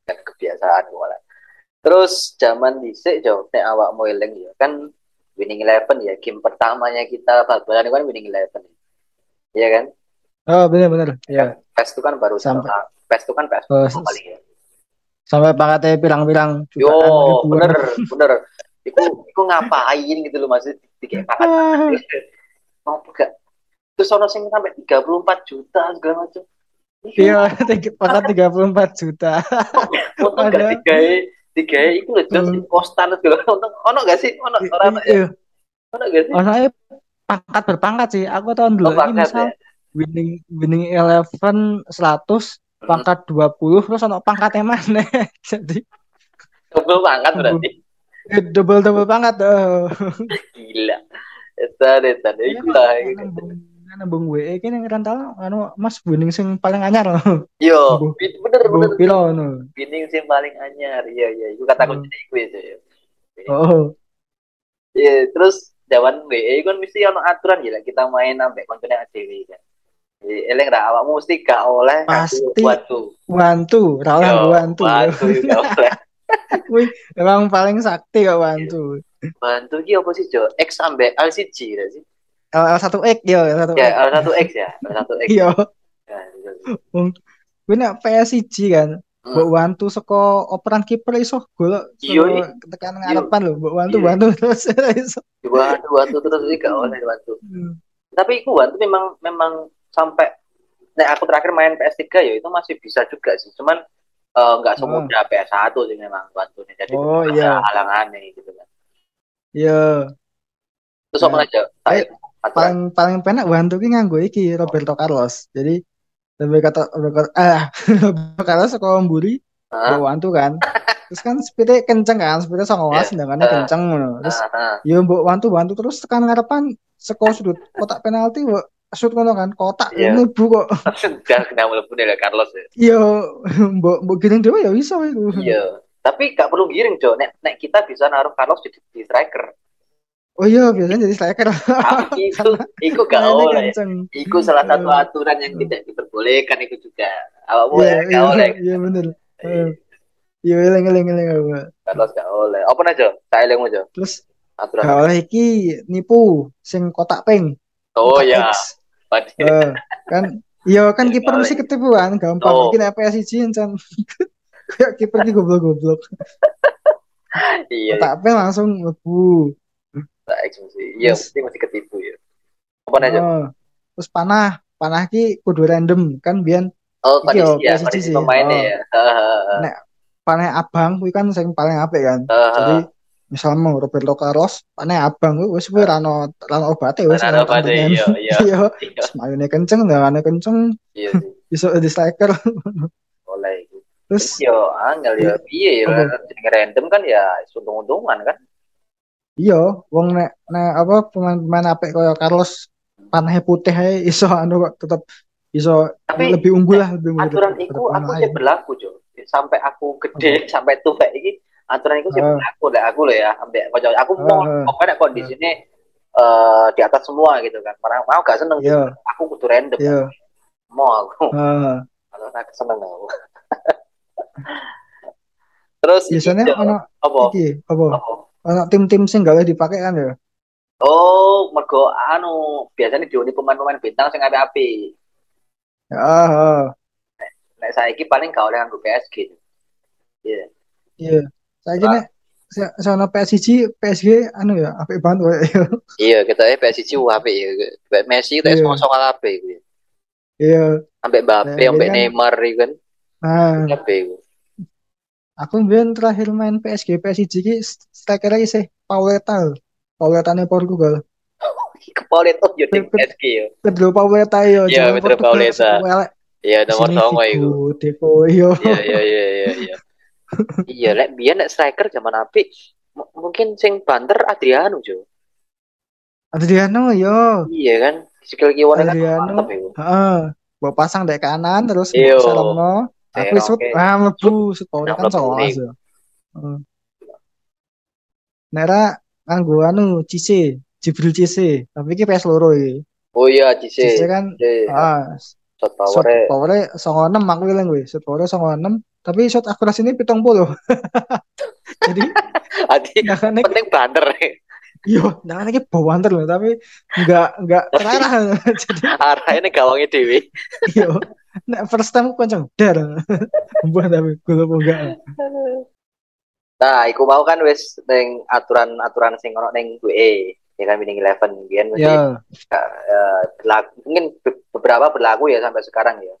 kan kebiasaan gue lah. Terus zaman dhisik jo nek awak mau eling ya kan Winning Eleven ya game pertamanya kita bal-balan itu kan Winning Eleven. Iya kan? Oh, benar-benar. Iya. PES itu kan baru Sampai- PES itu kan PES Oh, kali ya. Sampai pangkatnya pirang-pirang Yo, ribuan. bener, bener. Iku iku ngapain gitu loh tiga pangkat. Mau gak? Terus ono sing sampai 34 juta segala macam. Iya, pangkat 34 juta. Untung gak tiga tiga lho jos Hmm. kostan segala untung ono gak sih? Ono ora ono ya? Iya. Ono gak sih? Ono pangkat berpangkat sih. Aku tahun Oh, dulu ini misal ya? winning winning eleven 100 Hmm. pangkat 20 terus ono pangkatnya mana jadi Double pangkat berarti. double double pangkat oh. Gila. Etan, etan. Iku lah. nambung nambung WE ning rental anu Mas winning sing paling anyar Yo, Nambung- bi- bener bener. piro ngono Bining sing paling anyar. Iya iya. Iku kata Hmm. kunci iku itu ya. oh Iya. Terus jaman WE kan mesti ono aturan ya kita main sampai koncone dhewe kan. Eleng ra awakmu mesti gak oleh Pasti. bantu. Wantu, ra oleh Yo, wantu. Bantu gak oleh. Wih, emang paling sakti kok wantu. Bantu ki apa sih, Jo? X sampai LCG ya sih? L1X yo, L1X. Ya, L1X ya, L1X. Iya, Ya, gitu. gue nek PSG kan, Hmm. mbok wantu saka operan kiper iso gol Iya, iya. tekan ngarepan lho, mbok wantu Iya. wantu terus iso. Bantu, bantu terus sih gak oleh bantu. Hmm. Tapi aku bantu memang memang sampai Nah, aku terakhir main PS3 ya itu masih bisa juga sih. Cuman eh, nggak semudah PS1 sih memang bantunya. Jadi Oh, ada iya. halangannya gitu kan. Iya, Terus apa aja? Saya aturan. paling paling penak wantu ki nganggo iki Roberto Carlos. Jadi lebih kata Roberto ah Roberto Carlos saka mburi Hah? mbok wantu kan. Terus kan speednya kenceng kan, speednya Iya. sangawas tendangannya Ah. kenceng. Terus Ah, ah. ya mbok wantu wantu terus tekan ngarepan saka sudut kotak penalti mbok shoot ngono kan kotak Iya. mlebu kok. Udah kena mlebu ya Carlos ya. Iya, mbok mbok giring dhewe ya iso iku. Iya. Tapi gak perlu giring, Jo. Nek, nek kita bisa naruh Carlos di, di striker. Oh iya, biasanya jadi striker. Tapi itu, itu gak Mainnya oleh. kenceng. Itu salah satu Iya. aturan yang tidak diperbolehkan itu juga. Awakmu Iya, ya iya, gak oleh. iya bener. Iya, eling eling eling. Carlos gak oleh. Apa aja? Saya eleng aja. Terus Aturan. gak oleh iki nipu sing kotak pink. Oh kotak ya. X. Eh, kan iya kan Iya, kiper mesti ketipuan, gampang Oh. bikin PSG encen. Kayak kiper iki goblok-goblok. Iya. Kotak pink langsung mlebu. Tak mesti. Iya, mesti mesti ketipu ya. Apa aja? Oh. Terus panah, panah ki kudu random kan biyen Oh, kondisi ya, kondisi sih. pemainnya Oh. ya. Nek panah abang kuwi kan sing paling apik kan. Hahaha. Jadi misalnya Roberto Carlos panah abang wis kuwi rano rano obate wis Rano obate, iya, iya. Iya, Iya, mayune kenceng, dangane kenceng, iya iso di striker. Oleh. Terus Yo, angel ya. Piye jenenge random kan ya untung-untungan kan. iya, wong nek nek apa pemain-pemain apik kaya Carlos panahnya putih ae iso anu kok tetep iso Tapi lebih unggul lah, lebih unggul aturan pemain aku sih berlaku, Jo. Sampai aku gede, sampai tua iki aturan itu sih Ah. berlaku lek aku loh ya. Ambek kocok aku Ah, mau ah. pokoknya kondisinya eh di atas semua gitu kan. Karena mau gak seneng gitu. Iya, Aku kudu random. iya. Mau aku. Heeh. Kalau aku seneng aku. Terus biasanya ono apa? iki apa? Apa? Ono tim-tim sing gak boleh dipakai kan ya? Oh, mergo anu biasanya diuni pemain-pemain bintang sing apik-apik. Ya, heeh. Nek saiki paling gak oleh nganggo PSG. Iya. Iya. Saiki nek sono PSG, PSG anu ya apik banget koyo ya. Iya, kita eh PSG apik ya. Kayak Messi itu Iya. semua soal apik iku. ya. Iya. Ambek Mbappe, ambek dia kan- Neymar iku kan. Nah, Apik iku. aku mbien terakhir main PSG PSG ki striker lagi sih Pauleta. Pauletane Portugal. Kepaulet oh yo Pep- PSG yo. Pedro Pauleta yo. Iya, Pedro Portugal, Pauleta. Iya, nomor Sini songo iku. Figo, Deco yo. Iya, iya, iya, iya, iya. Iya, lek biyen nek striker zaman apik m- mungkin sing banter Adriano, Jo. Adriano yo. Iya kan? Skill kiwane kan mantep iku. Heeh. Mbok pasang dek kanan terus Iya. salamno. Aku Oke, shoot oke. ah mlebu shoot power Nah, kan nih. ya. Heeh. Nera nganggo anu Cisse, Jibril Cisse. Tapi iki PS loro iki. Oh iya, Cisse. Cisse kan Cisse. ah Shot shot power songo enam aku bilang gue shot powernya songo enam tapi shot akurasinya pitong puluh. Jadi Adi jangan penting banter. yo jangan lagi bawanter loh tapi nggak nggak terarah. Jadi Arahnya gawangnya Dewi. yo nek first time kenceng dar. Buat tapi gue lupa enggak? Nah, iku mau kan wis ning aturan-aturan sing ono ning WE, ya kan winning eleven biyen mesti ya eh, berlaku, mungkin be- beberapa berlaku ya sampai sekarang ya.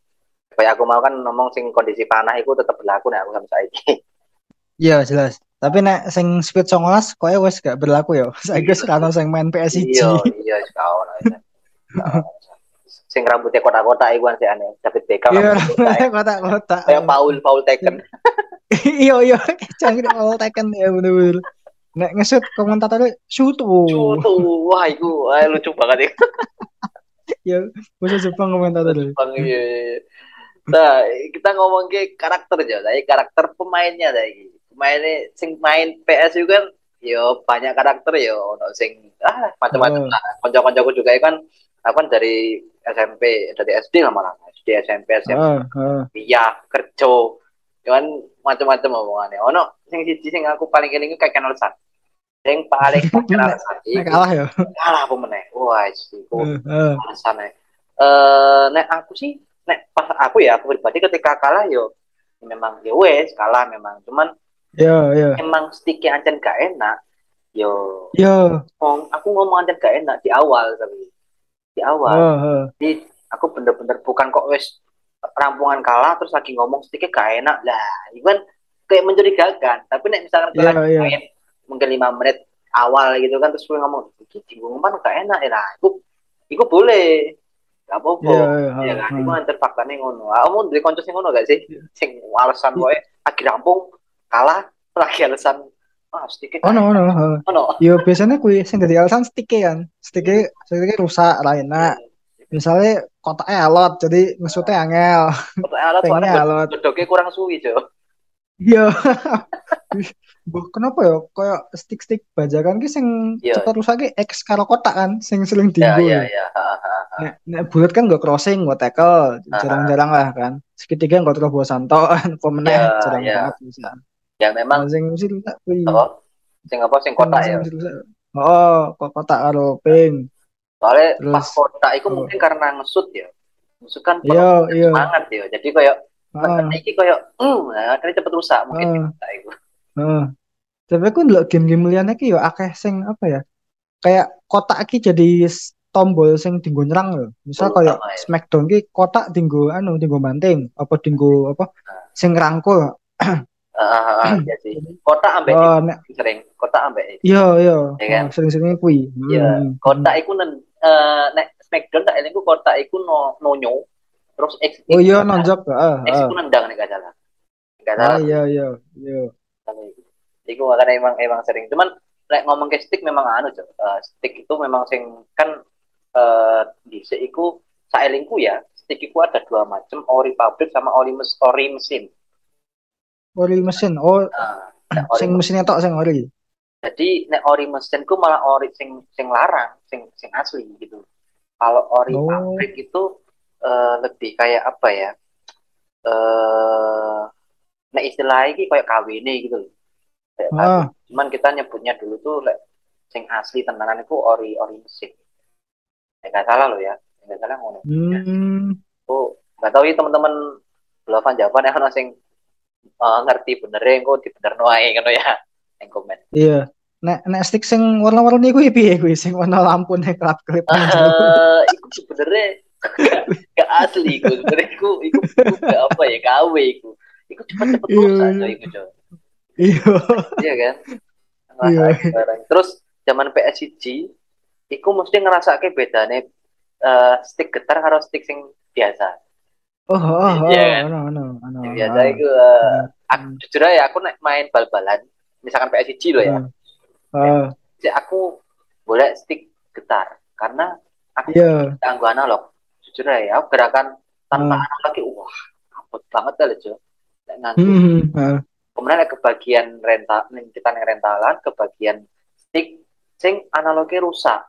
Kayak aku mau kan ngomong sing kondisi panah itu tetap berlaku nih aku sampai saiki. iya jelas tapi nek sing speed songolas koyo wes gak berlaku ya saya guys karena sing main PSG Iya, iya kau Sing rambutnya kotak-kotak iku kan sih aneh. David Beckham iya rambutnya kotak. kotak-kotak Kayak Paul Paul Taken. iya iya canggih all taken ya bener-bener nek ngesut komentatornya shoot Cuh, tuh, wah iku lucu banget iku. ya bahasa Jepang komentatornya Bang, iya, iya. Nah, kita ngomong ke karakter aja, dari karakter pemainnya dari pemainnya sing main PS itu kan yo banyak karakter yo ono sing ah macam-macam Oh. lah. Kanca-kancaku juga kan aku kan dari SMP, dari SD lah malah. SD, SMP, SMP, Heeh, heeh. kuliah, kerja. Ya kan macam-macam omongannya. Ono sing siji sing aku paling eling iku kayak Nelson. Sing paling kenal iku kalah ya. kalah meneh. Wah, iku Heeh, heeh. alasannya. Eh, nek aku sih, nek pas aku ya, aku pribadi ketika kalah yo memang ya wes kalah memang. Cuman Yo, yo. emang sticknya ancen gak enak. Yo, Yo. ngomong, aku ngomong ancen gak enak di awal tapi di awal. Oh, oh. Jadi aku bener-bener bukan kok wes rampungan kalah terus lagi ngomong sticknya gak enak lah. Kan kayak mencurigakan. Tapi nek misalkan lagi iya. main mungkin lima menit awal gitu kan terus gue ngomong gini ngomong kan gak enak ya lah. Itu itu boleh. Gak apa-apa. Iya, iya. Ya kan, heeh. itu antar faktanya ngono. Kamu dari konco sing ngono gak sih? Sing alasan kowe lagi rampung kalah lagi alasan ah sticknya gak Ono, ono. heeh. ono. Yo biasanya kuwi sing dadi alasan stick kan. Stick stick rusak lah enak. Misalnya kotaknya alot jadi ngesutnya angel. Alat Pengennya soalnya alot. kurang suwi, Jo. Iya. Buh, kenapa ya? Kayak stick-stick bajakan ki sing Iya. cepat rusak ki X karo kotak kan sing sering Ya, dinggo. ya, ya. Ha, ha, ha. Nek, nek bulat kan gak crossing, gak tackle, jarang-jarang lah kan. Segitiga gak bawa santo, apa meneh, Ya, jarang ya. banget bisa. Yang memang sing mesti rusak kuwi. apa? Sing apa sing kotak ya. Oh, kok kotak karo pink. Soalnya Terus- pas kotak itu oh. mungkin karena ngesut ya. Ngesut kan Iya, iya. semangat ya. Jadi kayak. Nah, iki hmm, nah, akhirnya cepet rusak mungkin Heeh. kotak itu. Heeh. Tapi aku ndelok game-game liyane ki yo akeh sing apa ya? Kayak kotak ki jadi tombol sing dinggo nyerang lho. Misal Oh, sama ya. Smackdown ki kotak dinggo anu dinggo banting, apa dinggo apa sing rangkul. Ah, ah, ah, iya sih. Kotak ambek Oh, nek sering. Kotak ambek iya iya. Iya kan? Sering-sering kuwi. Iya. Hmm. Kotak nen eh nek Smackdown tak elingku kotak itu no nonyo. Terus X Oh iya nonjok. Heeh, X itu nendang nek gak salah. Gak Ah salah. iya iya iya. sama itu. Iku makanya emang emang sering. Cuman lek ngomong ke stick memang anu Cok. Eh, stick itu memang sing kan eh di iku saelingku ya, stick itu ada dua macam, ori pabrik sama ori mes ori mesin. Ori mesin. Oh, Nah, nek ori sing mesinnya tok sing ori. jadi nek ori mesin ku malah ori sing sing larang, sing sing asli gitu. Kalau ori Oh. pabrik itu eh, lebih kayak apa ya? Eh nek istilah iki kayak KWN gitu loh. Kayak Ah, cuman kita nyebutnya dulu tuh lek sing asli tenanan itu ori ori mesin ya nggak salah loh ya nggak salah ngono hmm. oh nggak tahu ya teman-teman belasan jawaban ya ono sing eh, ngerti benernya kok di bener noai ngono ya yang komen Iya. Nek nek stick sing warna-warni kuwi piye kuwi sing warna lampu nek kelap-kelip jero. eh itu sebenarnya gak, asli iku sebenarnya iku iku iku gak apa ya KW iku iku cepet-cepet Iya, rusak iya. coy iku coy Iya. iya kan Iya. Ngerasain barang. terus zaman PSG iku mesti ngerasake bedane eh, stick getar karo stick sing biasa Oh, oh, oh, Iya, kan? ono ono ono. Yang biasa itu eh, aku jujur aja aku nek main bal-balan misalkan PSG loh ya Ah, jadi aku boleh stick getar karena aku Iya. ganggu analog jujur aku gerakan tanpa Ah. analog itu wah kapot banget kali Jo Nek nganggu Hmm, ah. kemudian nek kebagian rental kita nih rentalan kebagian stick sing analognya rusak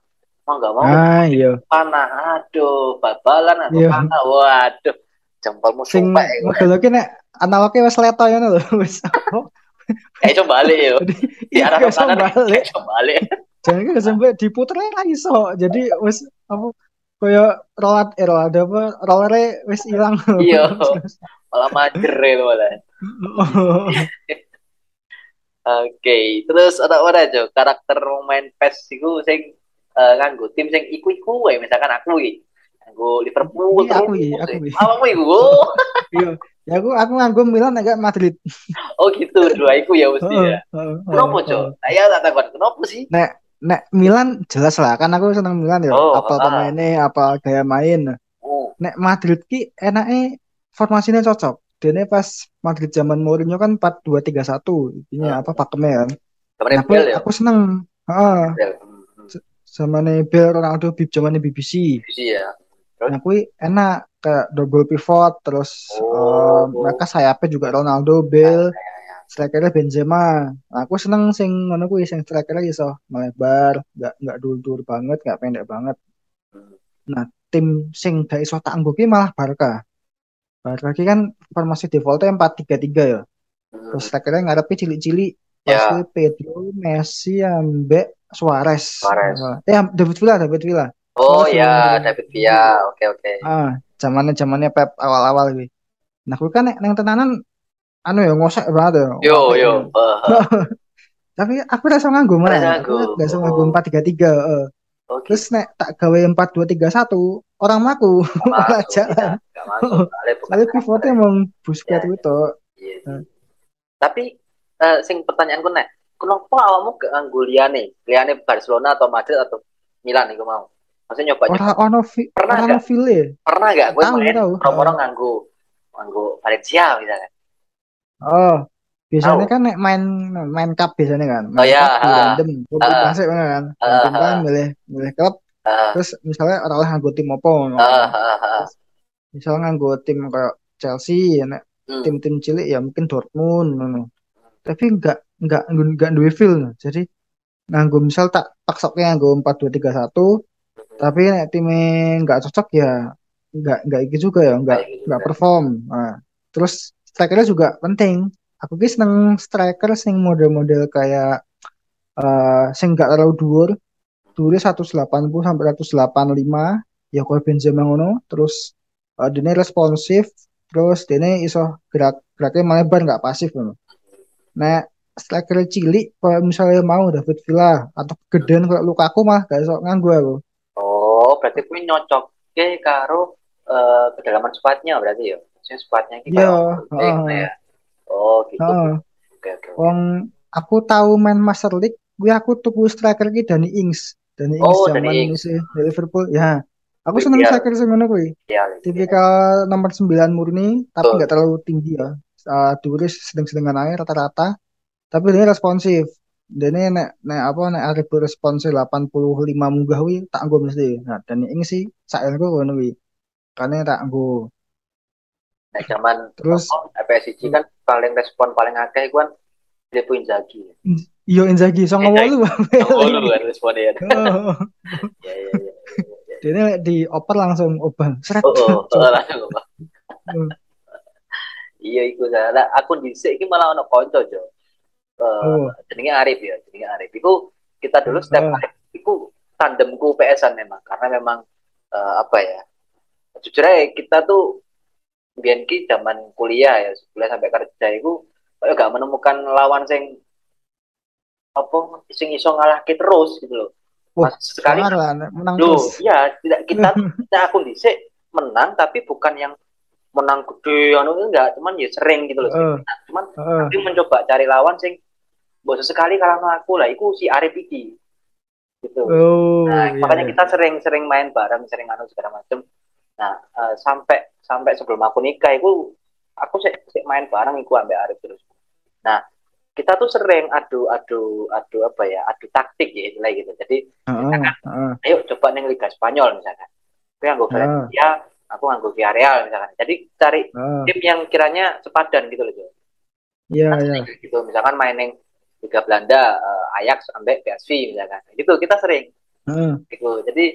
mau nggak mau Ah, iya. panah aduh bal-balan atau Iya. panah waduh jempolmu Sing sumpah ya. model iki nek analognya wis leto ya lho wis. eh coba balik yo di arah kanan balik. coba balik Jangan kan sampai diputer ra iso. Jadi wis apa kaya rolat eh rolat apa rollernya wis ilang. Iya. malah mager ya malah Oh. oke terus ada apa aja karakter main PES itu sing nganggo tim sing iku iku wae misalkan aku iki nganggo Liverpool Iya, aku iki, aku iki. awakmu iku oh. Iya. Ya aku aku nganggo Milan agak Madrid. oh gitu dua iku ya mesti ya heeh, kenapa heeh. cok ayo tak takut kenapa sih Nek Milan jelas lah kan aku seneng Milan ya. Oh, apa ah. pemainnya, apa gaya main. oh Nek Madrid ki enaknya formasinya cocok. Dene pas Madrid zaman Mourinho kan 4-2-3-1 intinya Ah. apa pakemnya kan. Nah, aku, Bel ya aku seneng. Heeh. Bel. Sama nih Bel Ronaldo bib zaman BBC. Visi ya Nah, aku enak kayak double pivot terus Oh. em, mereka sayapnya juga Ronaldo, Bale, strikernya Benzema. Nah, aku seneng sing ngono kuwi sing strikernya iso melebar, nggak nggak dul-dul banget, nggak pendek banget. Nah, tim sing gak iso tak anggo malah Barca. Barca ki kan formasi defaultnya 4-3-3 ya. Hmm. Terus strikernya ngarepe cilik-cilik. Ya. Kuwi Pedro, Messi, ambek Suarez. Suarez. Eh, David Villa, David Villa. Oh ya, yang- David Villa. Oke oke. Ah, zamannya zamannya Pep awal-awal kuwi. Nah, kuwi kan nek nang tenanan anu ya ngosek banget ya. Yo yo. Tapi aku rasa nganggo Rasa malah. Aku rasa nganggo Oh. 4-3-3, heeh. Oke. Terus nek tak gawe 4-2-3-1, orang maku malah jalan. Gak masuk. Soalnya bukan Soalnya pivotnya emang Busquets Ya. itu. Tapi eh, sing pertanyaanku nek, kenapa awakmu gak nganggo liyane? Liyane Barcelona atau Madrid atau Milan iku mau? Maksudnya nyoba nyoba. Orang ono Pernah orang ono feel e. Pernah gak gue main orang-orang nganggo nganggo Valencia misalnya? Oh, biasanya Tahu. kan nek main main cup biasanya kan. Oh, Main ya, cup random, klub Ah. klasik kan. Ah, kan ah. milih milih klub Ah, terus misalnya orang nganggo tim apa ngono. ah, ah, ah. Misalnya nganggo tim kayak Chelsea, nek Hmm. tim-tim cilik ya mungkin Dortmund ngono. Tapi enggak enggak enggak duwe feel. Jadi nganggo misal tak paksoknya nganggo 4-2-3-1, tapi nek timnya enggak cocok ya enggak enggak iki juga ya, enggak enggak kan. perform. Nah, terus strikernya juga penting. Aku ki seneng striker sing model-model kayak eh sing enggak terlalu dhuwur. Dhuwurnya 180 sampai 185, ya koyo Benzema ngono. Terus eh dene responsif, terus dene iso gerak geraknya melebar nggak pasif ngono. Nah, striker cilik kalau misalnya mau David Villa atau gedean kayak Lukaku mah gak iso nganggo aku. Oh, berarti kuwi nyocok karo eh, kedalaman squadnya berarti ya. Maksudnya squadnya iki Iya, kayak penting heeh. ya. Oh, gitu. Heeh. Oke, oke. Wong aku tahu main Master League, gue aku tuku striker ki Dani Ings. Dani Ings Oh, zaman Ings. dari Liverpool. Ya. Aku seneng iya. striker sing ngono kuwi. Iya. Tipikal nomor 9 murni, tapi nggak terlalu tinggi ya. Uh, Duris sedang-sedengan aja rata-rata. Tapi dia responsif. Ini nek nek apa nek arep responsif 85 munggah wi tak nggo mesti. Nah, dan ini sih saelku ngono wi. Karena tak nggo. Nek zaman Terus PSG kan paling respon paling akeh kan Filippo Inzaghi. iyo Inzaghi 98 Oh, lu kan responnya ya. Oh, Ya, ya, ya. ya. dia ini dioper langsung obang. Seret. Oh, oh, oh, langsung? Hmm. Iya, iku salah. Aku dhisik iki malah ono kanca, Jo. Eh, Oh. jenenge Arif ya, jenenge Arif. Iku kita dulu setiap Oh. Arif iku tandemku PS-an memang karena memang eh, apa ya? Jujur aja kita tuh biyen ki zaman kuliah ya, kuliah sampai kerja iku kayak gak menemukan lawan sing apa sing iso ngalahke terus gitu loh. Wah, Mas, sekali Sangar lah, menang Loh, terus. ya tidak kita kita akun dhisik menang tapi bukan yang menang gede anu enggak, cuman ya sering gitu loh. Nah, cuman Heeh. tapi mencoba cari lawan sing mbok sekali kalah sama aku lah, iku si Arif iki. Gitu. Oh, Nah, iya, makanya iya. kita sering-sering main bareng, sering anu segala macam. Nah, eh, sampai sampai sebelum aku nikah iku aku sih sih main bareng iku ambek Arif terus. Nah, kita tuh sering adu adu adu apa ya? Adu taktik ya istilah gitu. Jadi Heeh, heeh. ayo coba neng Liga Spanyol misalkan. Aku nganggo. Valencia, aku nganggo Villarreal misalkan. Jadi cari Heeh. tim yang kiranya sepadan gitu loh. Iya, iya. sering gitu. Misalkan main neng Liga Belanda, eh, Ajax ambek PSV misalkan. Gitu kita sering Heeh. gitu. Jadi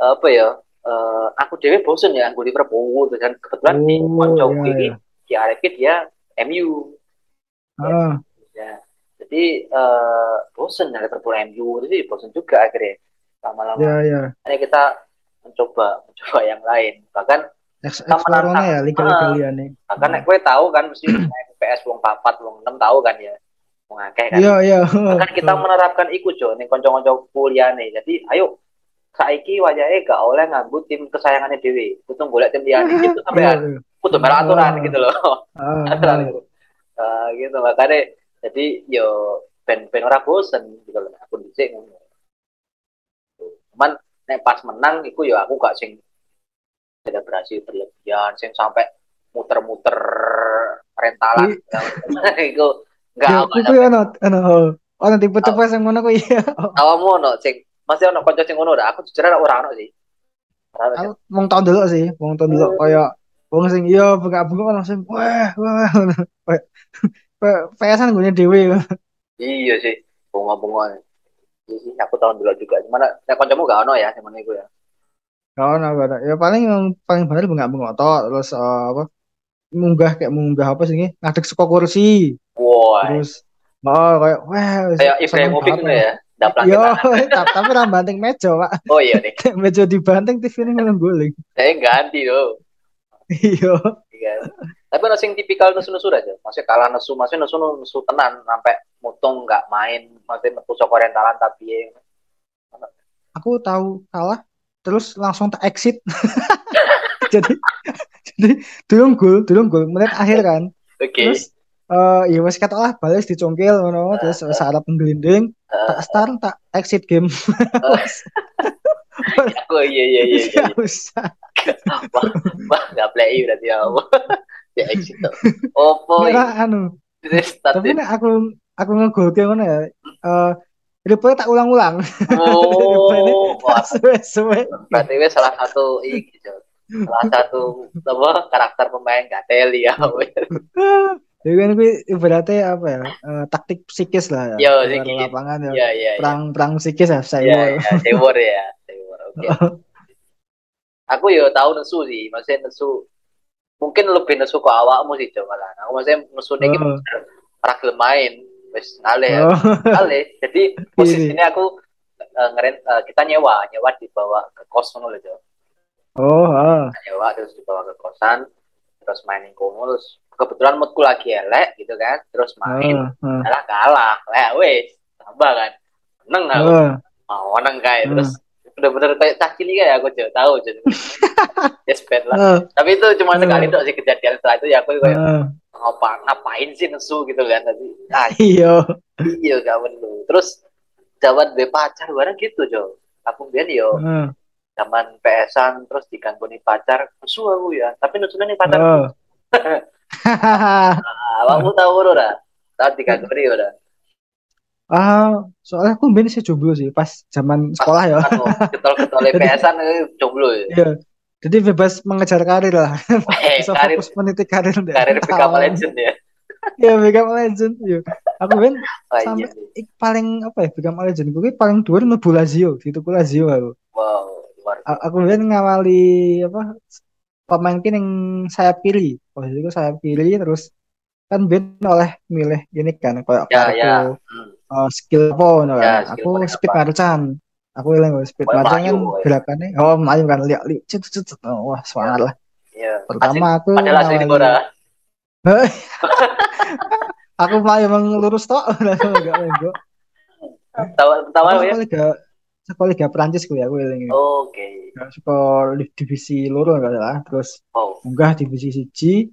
eh, apa ya? Eh, aku dewe bosen ya nganggo Liverpool dan kebetulan di Oh, koncoku iya, ini iya. di Arif dia MU. Heeh. Ya. Jadi eh, bosen ya Liverpool MU jadi bosen juga akhirnya lama-lama. Iya, iya. Akhirnya kita mencoba mencoba yang lain. Bahkan menantang. ya liga-liga Ah. liyane. bahkan nek kowe tahu kan mesti PS wong 4 wong 6 tahu kan ya. Wong akeh kan. Iya, iya. Bahkan kita menerapkan iku Jo ning kanca-kanca kuliahane. Jadi ayo saiki wayahe gak oleh nganggo tim kesayangannya dhewe. Kudu golek tim liyane gitu Iya, iya. Kudu merah aturan Ah. gitu loh. Ah, aturan ah. itu. Eh, gitu makanya jadi yo ben ben ora bosen gitu loh aku dhisik ngono. Cuman nek pas menang iku yo aku gak sing selebrasi berlebihan sing sampai muter-muter rentalan iku enggak Ya, aku kuwi ono ono ono tipe-tipe sing ngono kuwi. ono sing masih ono kanca sing ngono ora aku jujur ora ono sih. Aku wong tahun dulu sih, wong tahun dulu Oh. kaya wong sing iya bunga-bunga langsung wah wah PS-an gue dewe. Iya sih, bunga-bunga. Iya sih, aku tahun dulu juga. Gimana? Nek kancamu gak ono ya zaman itu ya. Gak ono, gak ono. Ya paling yang paling bener bunga bunga toh terus eh, apa munggah kayak munggah apa sih ini ngadeg suka kursi Wah, terus oh kayak wah kayak Ibrahimovic banget itu lah. ya. Yo, tapi tapi ra banting meja, Pak. Oh iya nih. Meja dibanting TV ini ngono guling. Saya ganti tuh. Iya. Iya. Tapi ono sing tipikal nesu-nesu aja. Maksudnya kalah nesu, maksudnya nesu nesu tenan sampai mutung nggak main, maksudnya metu sok orientalan tapi ya. Aku tahu kalah terus langsung tak exit. jadi jadi durung gol, durung gol menit akhir kan. Oke. Terus eh ya wes kata lah bales dicongkel ngono terus uh, sarap penggelinding tak start tak exit game. Aku iya iya iya. iya. Gak usah. Wah, nggak play berarti ya. ya exit tuh. Opo. Merah anu. Tapi tapi nek aku aku ngegolke ngono ya. Eh replay tak ulang-ulang. oh, Suwe-suwe. berarti wes salah satu iki salah satu apa karakter pemain gak teli ya. Jadi kan gue ibaratnya apa ya? eh, taktik psikis lah ya. Yo, psikis. lapangan ya. Iya iya. iya. Perang perang psikis ya saya. Iya iya. Tewor ya. Tewor. Oke. Aku yo tahu nesu sih, maksudnya nesu mungkin lebih nesu ke awakmu sih Jo malah. Aku maksudnya nesu nih Oh. ora gelem main wis ngalih ya. Oh. Ngalih. Jadi posisinya aku eh, ngeren eh, kita nyewa, nyewa dibawa ke kos ngono Jo. Oh, ah. nyewa terus dibawa ke kosan terus mainin kono terus kebetulan moodku lagi elek gitu kan terus main Ah, ah. kalah kalah lah wes tambah kan menang aku Ah. mau menang kayak Hmm. terus bener-bener kayak cah cilik kayak aku juga tahu jadi yes bad lah Ah. tapi itu cuma Hmm. sekali tuh sih kejadian setelah itu ya aku kayak Ah. ngapa ngapain sih nesu gitu kan tadi ah Iya. iya gak perlu terus jawab be pacar bareng gitu jo aku biar yo Ah. zaman PS-an terus diganggu nih pacar nesu aku ya tapi nesunya nih pacar Oh. Awakmu tahu ora? Tahu nih ora? Ah, soalnya aku mbien sih jomblo sih pas zaman sekolah ya. Anu, getol-getol PS-an itu jomblo ya. Iya. Jadi bebas mengejar karir lah. Eh, Bisa karir fokus meniti karir deh. karir up legend ya. Iya, Beckham Legend. Iya. Aku ben Oh, sampai iya. paling apa ya Beckham Legend gue paling dhuwur mlebu Lazio, gitu ku Lazio aku. Wow, luar Aku ben ngawali apa pemain ki ning sayap kiri. Posisi ku sayap kiri terus kan ben oleh milih gini kan kayak Ya, kartu ya. Eh, skill apa ngono Ya, kan. Aku speed apa? marcan. Aku eling gue speed Oh, marcan kan ya. gerakannya oh melayu kan lihat lihat cut cut cut. Oh, wah semangat lah. Iya. Pertama aku Padahal asli di aku melayu emang lurus tok enggak enggak. Tahu pertama Aku ya. Sekolah liga Prancis gue ya gue eling. Oke. Sekolah divisi loro enggak salah. Terus Wow. munggah divisi siji.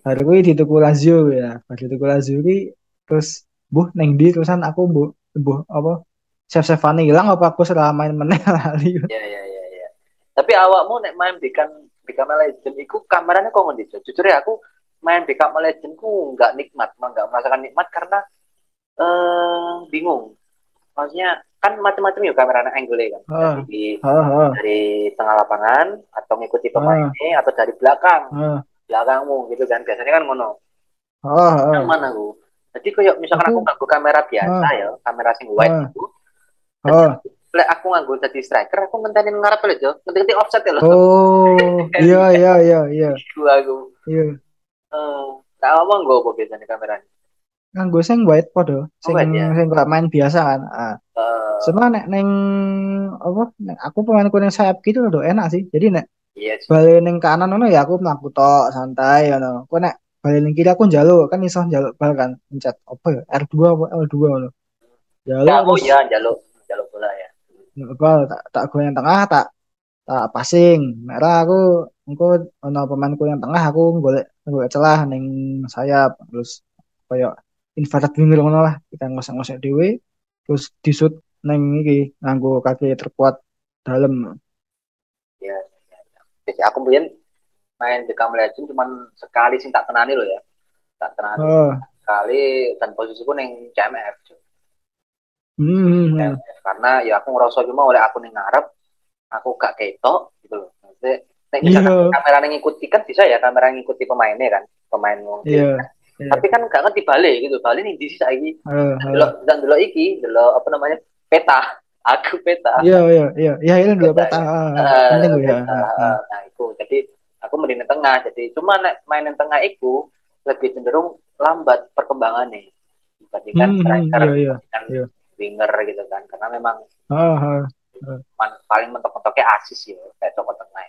Hari gue dituku Lazio ya. Pas dituku Lazio ki terus buh neng di terusan aku buh buh apa Chef Stefani hilang apa aku selama main meneh lali. Iya, iya, iya, iya. Tapi awakmu nek main Beckham Beckham Legend iku kameranya kok ngendi? Jujur ya aku main Beckham Legend ku nggak nikmat, mah nggak merasakan nikmat karena eh bingung. Maksudnya kan macam-macam ya kameranya angle kan. Ah. Dari, Heeh, heeh. dari tengah lapangan atau ngikuti pemainnya atau dari belakang heeh. belakangmu gitu kan biasanya kan ngono yang mana aku jadi kayak misalkan aku Aku- nganggo kamera biasa ya kamera sing wide Ah. itu Heeh. lek aku nganggo jadi striker aku ngenteni ngarep lho Jo ngerti offset ya lho Oh, iya iya iya iya. Iku aku Iya. eh tak apa nggo apa biasanya kameranya Nganggo sing white podo, sing white, ya? sing gak main biasa kan. Ah. eh Cuma nek neng apa nek aku pemainku ning sayap gitu loh enak sih. Jadi nek iya sih balik ning kanan ngono ya aku mlaku tok santai ngono. Kok nek balik ning kiri aku njaluk kan iso njaluk bal kan pencet apa ya R2 apa L2 ngono. Njaluk aku terus ya jaluk jaluk bola ya bal tak tak goyang tengah tak tak passing. Merah aku engko ono pemainku yang tengah aku golek golek celah ning sayap terus koyo inverted winger ngono lah. Kita ngosek-ngosek dhewe terus disut neng iki nganggo kaki terkuat dalam ya, ya, ya. aku mungkin main di Beckham Legend cuman sekali sing tak tenani loh ya. Tak tenani. Oh. Sekali dan posisiku neng CMF hmm, Ya, karena ya aku ngerasa cuma oleh aku ning ngarep aku gak ketok gitu loh maksudnya misalkan Iya. kamera yang ngikuti kan bisa ya kamera yang ngikuti pemainnya kan pemain iya Iya. Tapi kan gak ngerti Bali gitu. Bali nih di sisi lagi. Delok dan delok iki, delok apa namanya? Peta. Aku peta. Iya, iya, iya. Iya, ini dulu Peta, peta. Penting gue ya. Nah, itu. Jadi aku mending di tengah. Jadi cuma nek main di tengah itu lebih cenderung lambat perkembangannya dibandingkan Hmm, hmm, striker, iya, iya. dibandingkan iya. winger gitu kan. Karena memang Ah, ah. man- paling mentok-mentoknya asis ya kayak cokot tengah.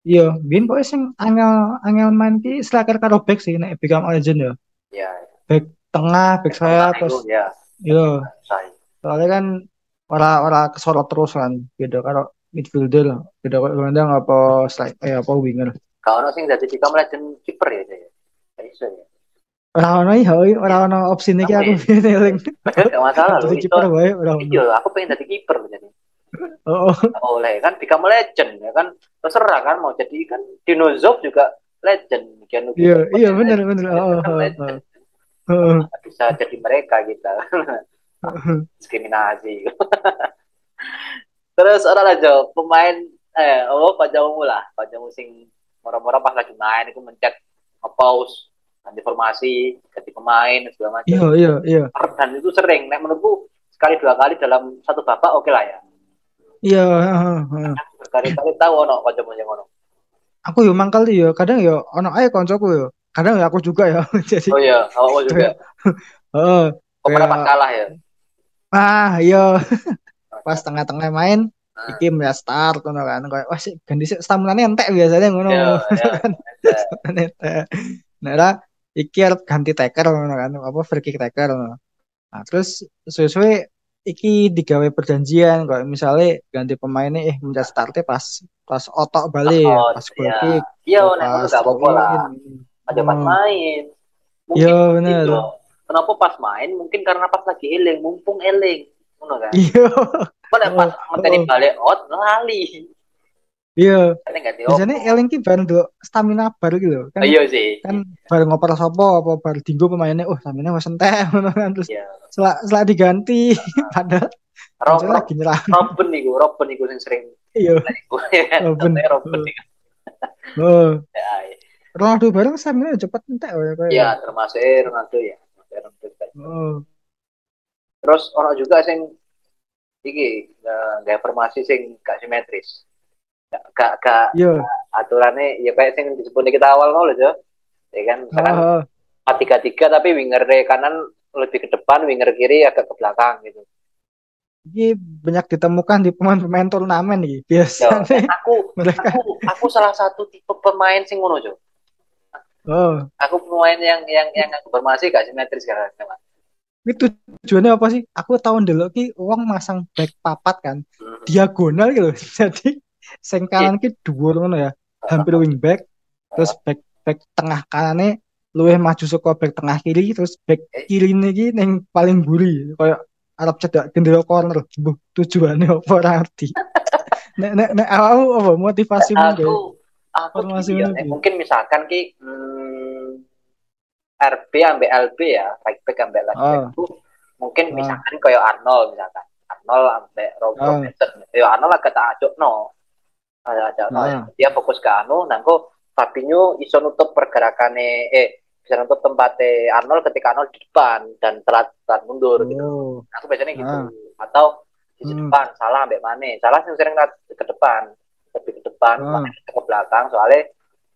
Iya, biyen pokoknya sing angel angel main ki striker karo back sih nek Become Legend ya. Ya, Back tengah, back sayap itu terus ya iya. saya. Soalnya kan ora ora kesorot terus kan. Beda karo midfielder. Beda karo gelandang apa strike eh apa winger. Kalau sing jadi Beckham Legend kiper ya saya. Iso ya. Ora ono iya, ora ono opsi iki aku eling. Padahal gak masalah Itu, kiper wae ora ono. iya, aku pengen jadi kiper jadi. Oh, oh. Oleh kan Beckham Legend ya kan. Terserah kan mau jadi kan Dinozov juga legend. Keanu Iya, Reeves iya legend. bener bener. Oh, oh, oh, oh. Nggak bisa jadi mereka kita. oh. Diskriminasi. Terus orang aja pemain eh oh Pak Jamu lah, Pak Jamu sing moro-moro pas lagi main itu mencet nge-pause ganti formasi, ganti pemain segala macam. Iya, iya, iya. Dan itu sering, nek menurutku sekali dua kali dalam satu babak oke lah ya. Iya, heeh. Berkali-kali tahu ono Jamu yang ono. Aku yo mangkal yo, kadang yo ono ae koncoku yo. Kadang ya aku juga ya. Jadi Oh iya, awakmu juga. heeh. Kok pernah pas kalah ya? Ah, iya. Pas tengah-tengah main, Ah. iki mulai start ngono kan. Kayak wah sih ganti sih stamina entek biasanya ngono. Iya, iya. Entek. Nah, lah, iki arep ganti taker ngono kan. Apa free kick taker ngono. Nah, terus sesuai iki digawe perjanjian kayak misalnya ganti pemainnya eh mencet startnya pas pas otok balik Oh, pas goal iya. kick Iya, pas nek ngono gak apa-apa lah. Ada pas Hmm. main. Mungkin Iya, bener. gitu. Kenapa pas main? Mungkin karena pas lagi eling, mumpung eling. Ngono kan. Iya, nek pas Oh, oh. balik out lali. Iya. Biasanya eling ki bareng dulu stamina baru gitu kan. Oh, Iya sih. kan bareng ngoper sopo apa bar dinggo pemainnya oh stamina wis entek ngono kan terus Iya. setelah setelah diganti padahal Rob, muncul Rob, lagi nyerah Robin niku, Robin niku sing sering iya ya Robin niku. oh Ya, iya. Ronaldo bareng stamina cepet entek kayak Iya, termasuk Ronaldo ya. Oh Terus ono juga sing iki eh, gaya formasi sing gak simetris. Gak gak, iya aturannya ya kayak sing disebut kita awal loh, Jo. Ya kan, misalkan empat tiga tiga tapi winger kanan lebih ke depan, winger kiri agak ke belakang gitu. ini banyak ditemukan di pemain-pemain turnamen nih Ya, biasanya aku mereka aku aku salah satu tipe pemain sing ngono, Jo. oh Aku pemain yang yang yang formasi gak simetris kan. itu tujuannya apa sih aku tahun dulu ki uang masang back papat kan diagonal gitu jadi sing kanan ki dhuwur ngono ya. Hampir wing back terus back back tengah kanane luwih maju saka back tengah kiri terus back kiri iki ning paling buri kayak Arab cedak gendera corner. Buh tujuannya apa ora ngerti. Nek nek nek awakmu apa motivasimu aku aku ya, mana, eh, mungkin misalkan ki hmm, RB ambek LB ya right back ambek left back Ah. itu mungkin Ah. misalkan kayak Arnold misalkan. Arnold ambek Rob Ah. Robertson ya Arnold agak tak ajak ada no Ah. dia fokus ke anu nangko Fabinho iso nutup pergerakannya eh bisa nutup tempatnya Arnold ketika Arnold di depan dan telat telat mundur gitu oh aku biasanya gitu Ah. atau di Hmm. depan salah ambek Mane salah yang sering ke depan lebih ke depan Ah. Mane ke belakang soalnya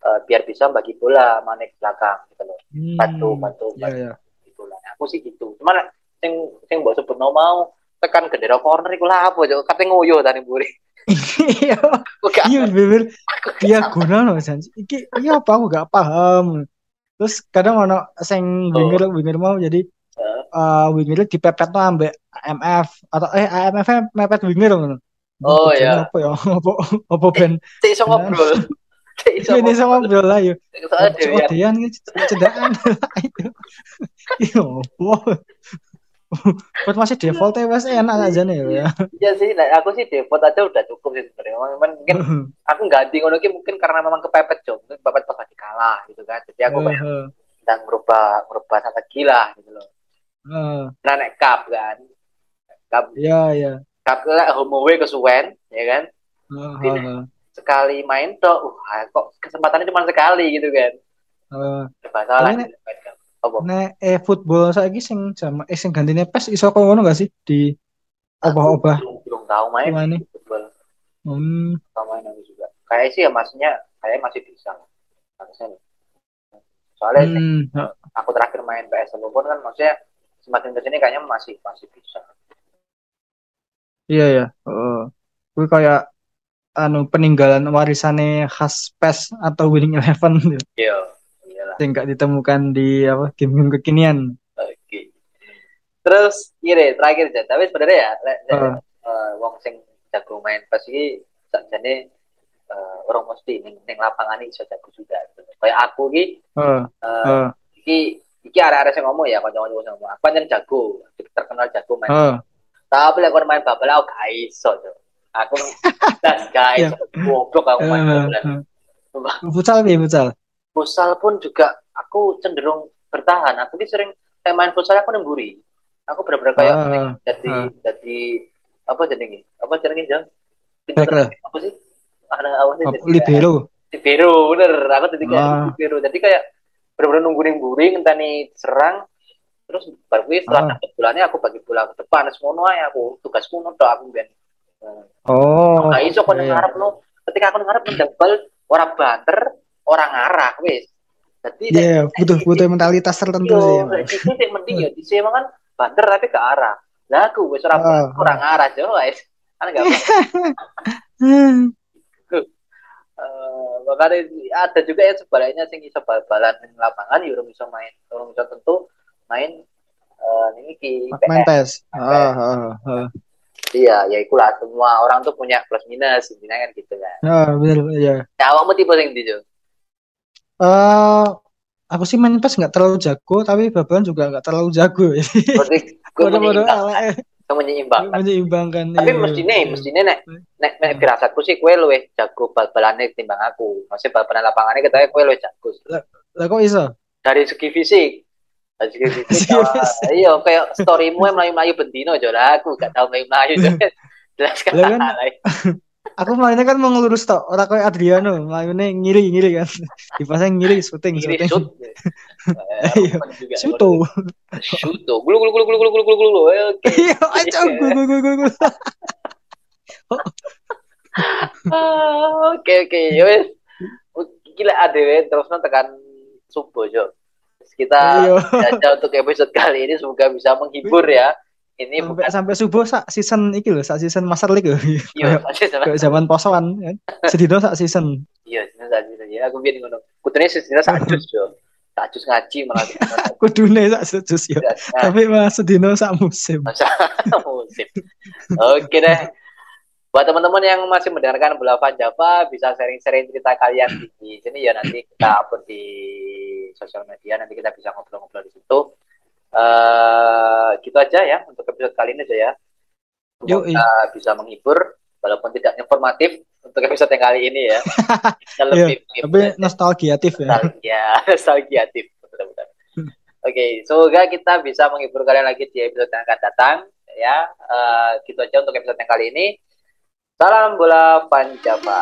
eh, biar bisa bagi bola Mane ke belakang gitu loh hmm. bantu bantu ya bantu ya gitu lah aku sih gitu cuman sing sing mbok sebut mau tekan gendera corner iku lah apa jo kate ngoyo tani buri iya. Iya bener. Gak diagonal loh San iki iya apa? Aku gak paham. Terus kadang ono sing Oh. winger winger mau jadi Eh. eh winger dipepet tuh ambek AMF atau eh AMF -nya mepet winger ngono Oh, iya. apa ya? Apa apa ben? cek iso ngobrol. Cek iso ini sama ngobrol. lah Cuk, Dewi Dean iki cedaan iya apa buat masih default ya mas. Enak aja nih ya. Ya sih nah, aku sih default aja udah cukup sih sebenarnya. Cuman mungkin aku ganti ngono ki mungkin karena memang kepepet jo. Mungkin kepepet pas lagi kalah gitu kan. Jadi aku kayak sedang merubah merubah strategi lah gitu loh. Heeh. nah nek cup kan. Cup. Iya iya. Cup lah home away kesuwen ya kan. Heeh, Ini. heeh. sekali main tuh uh kok kesempatannya cuma sekali gitu kan. Uh, Masalah tapi nek nek eh football saiki sing jam eh sing gantine PES iso kok ngono gak sih di obah-obah belum, belum tahu main Gimana? football hmm. tahu main aku juga kayak sih ya maksudnya kayak masih bisa harusnya nih soalnya Hmm. aku terakhir main PS pun kan maksudnya semakin ke sini kayaknya masih masih bisa Iya ya. Heeh. Kuwi kayak anu peninggalan warisane khas PES atau Winning Eleven gitu. iya iyalah Yang gak ditemukan di apa game-game kekinian. oke terus kira terakhir aja tapi sebenarnya ya Heeh. eh, wong sing jago main PS iki sakjane eh, orang mesti ning ning lapangan iki iso jago juga kayak aku iki Heeh. eh, Heeh. iki iki arek-arek sing ngomong ya kanca-kanca sing ngomong aku pancen jago terkenal jago main Heeh. tapi lek kon main babal aku gak iso aku das gak iso goblok aku main Heeh. Futsal piye futsal? Futsal pun juga aku cenderung bertahan aku ki sering kayak main futsal aku nemburi aku bener-bener kayak Ah, jadi ah. jadi apa jadi ini apa jenenge jang apa sih ada apa sih Apa, libero. libero bener aku jadi kayak Ah. libero jadi kayak bener-bener nunggu nemburi ngenteni serang terus baru setelah Ah. dapat bulannya aku bagi bola ke depan semua aja aku tugas ngono tok aku ben Oh. Nah, iso kon iya. ngarep no. Ketika aku ngarep menjebal orang banter, orang ngarah wis. Jadi Iya, butuh butuh mentalitas tertentu sih. Yo, emang. itu sing penting ya. Dise emang kan banter tapi ke arah. Lah aku wis ora Ah. orang arah jo wis. Kan enggak. Hmm. Eh, makanya ada juga yang sebaliknya sing iso bal-balan ning lapangan ya urung iso main, urung iso tentu main eh ini ki Main. PES. Ah, ah, ah. Iya, ya ikulah semua orang tuh punya plus minus intinya kan gitu kan. Ah, bener ya. Nah, awakmu tipe sing ndi, Eh, aku sih main PES nggak terlalu jago, tapi babalan juga nggak terlalu jago. Berarti gue menyeimbangkan, menyeimbangkan. menyeimbangkan. Tapi iya. mestine, mestine nek nek nek firasatku sih kue luwih jago bal-balane timbang aku. Maksudnya bal-balan lapangannya kita kue luwih jago. Lah kok iso? Dari segi fisik. Dari segi fisik. Ah, fisik. iya, kayak storymu yang melayu-melayu bendino aja lah. Aku gak tau melayu-melayu. Jelas kan. Aku mainnya kan mau ngelurus tok, ora kayak Adriano, mainnya ngiri-ngiri kan. Dipasang ngiri syuting, Ini syuting. shoot. Iya, Suto. Suto. Gulu gulu gulu gulu gulu gulu gulu. Oke. Iya, aja gue gue gue. Ah, Oke oke, ya wes. Gila adewe terus tekan subuh jo. Kita Iya. jajal untuk episode kali ini semoga bisa menghibur ya. Ini Sampai bukan sampai subuh sak season iki lho, sak season Master League lho. iya, Kayak zaman posoan kan. Sedino sak season. Iya, sini saja saja. Aku biar ngono. Kutune sesine sajus jo. Sajus ngaji malah. Kudune sak sejus yo. Tapi mah sedino sak musim. Musim. Oke deh. Buat teman-teman yang masih mendengarkan Belavan Java, bisa sharing-sharing cerita kalian di sini ya nanti kita upload di sosial media, nanti kita bisa ngobrol-ngobrol di situ. Eh gitu aja ya untuk episode kali ini aja ya. Yuk, Semoga bisa menghibur, walaupun tidak informatif untuk episode yang kali ini ya. Kita Iya, lebih Tapi nostalgiatif ya. nostalgia, nostalgiatif. Betul-betul. Oke, semoga kita bisa menghibur kalian lagi di episode yang akan datang. Ya, eh, gitu aja untuk episode yang kali ini. Salam bola Panjava.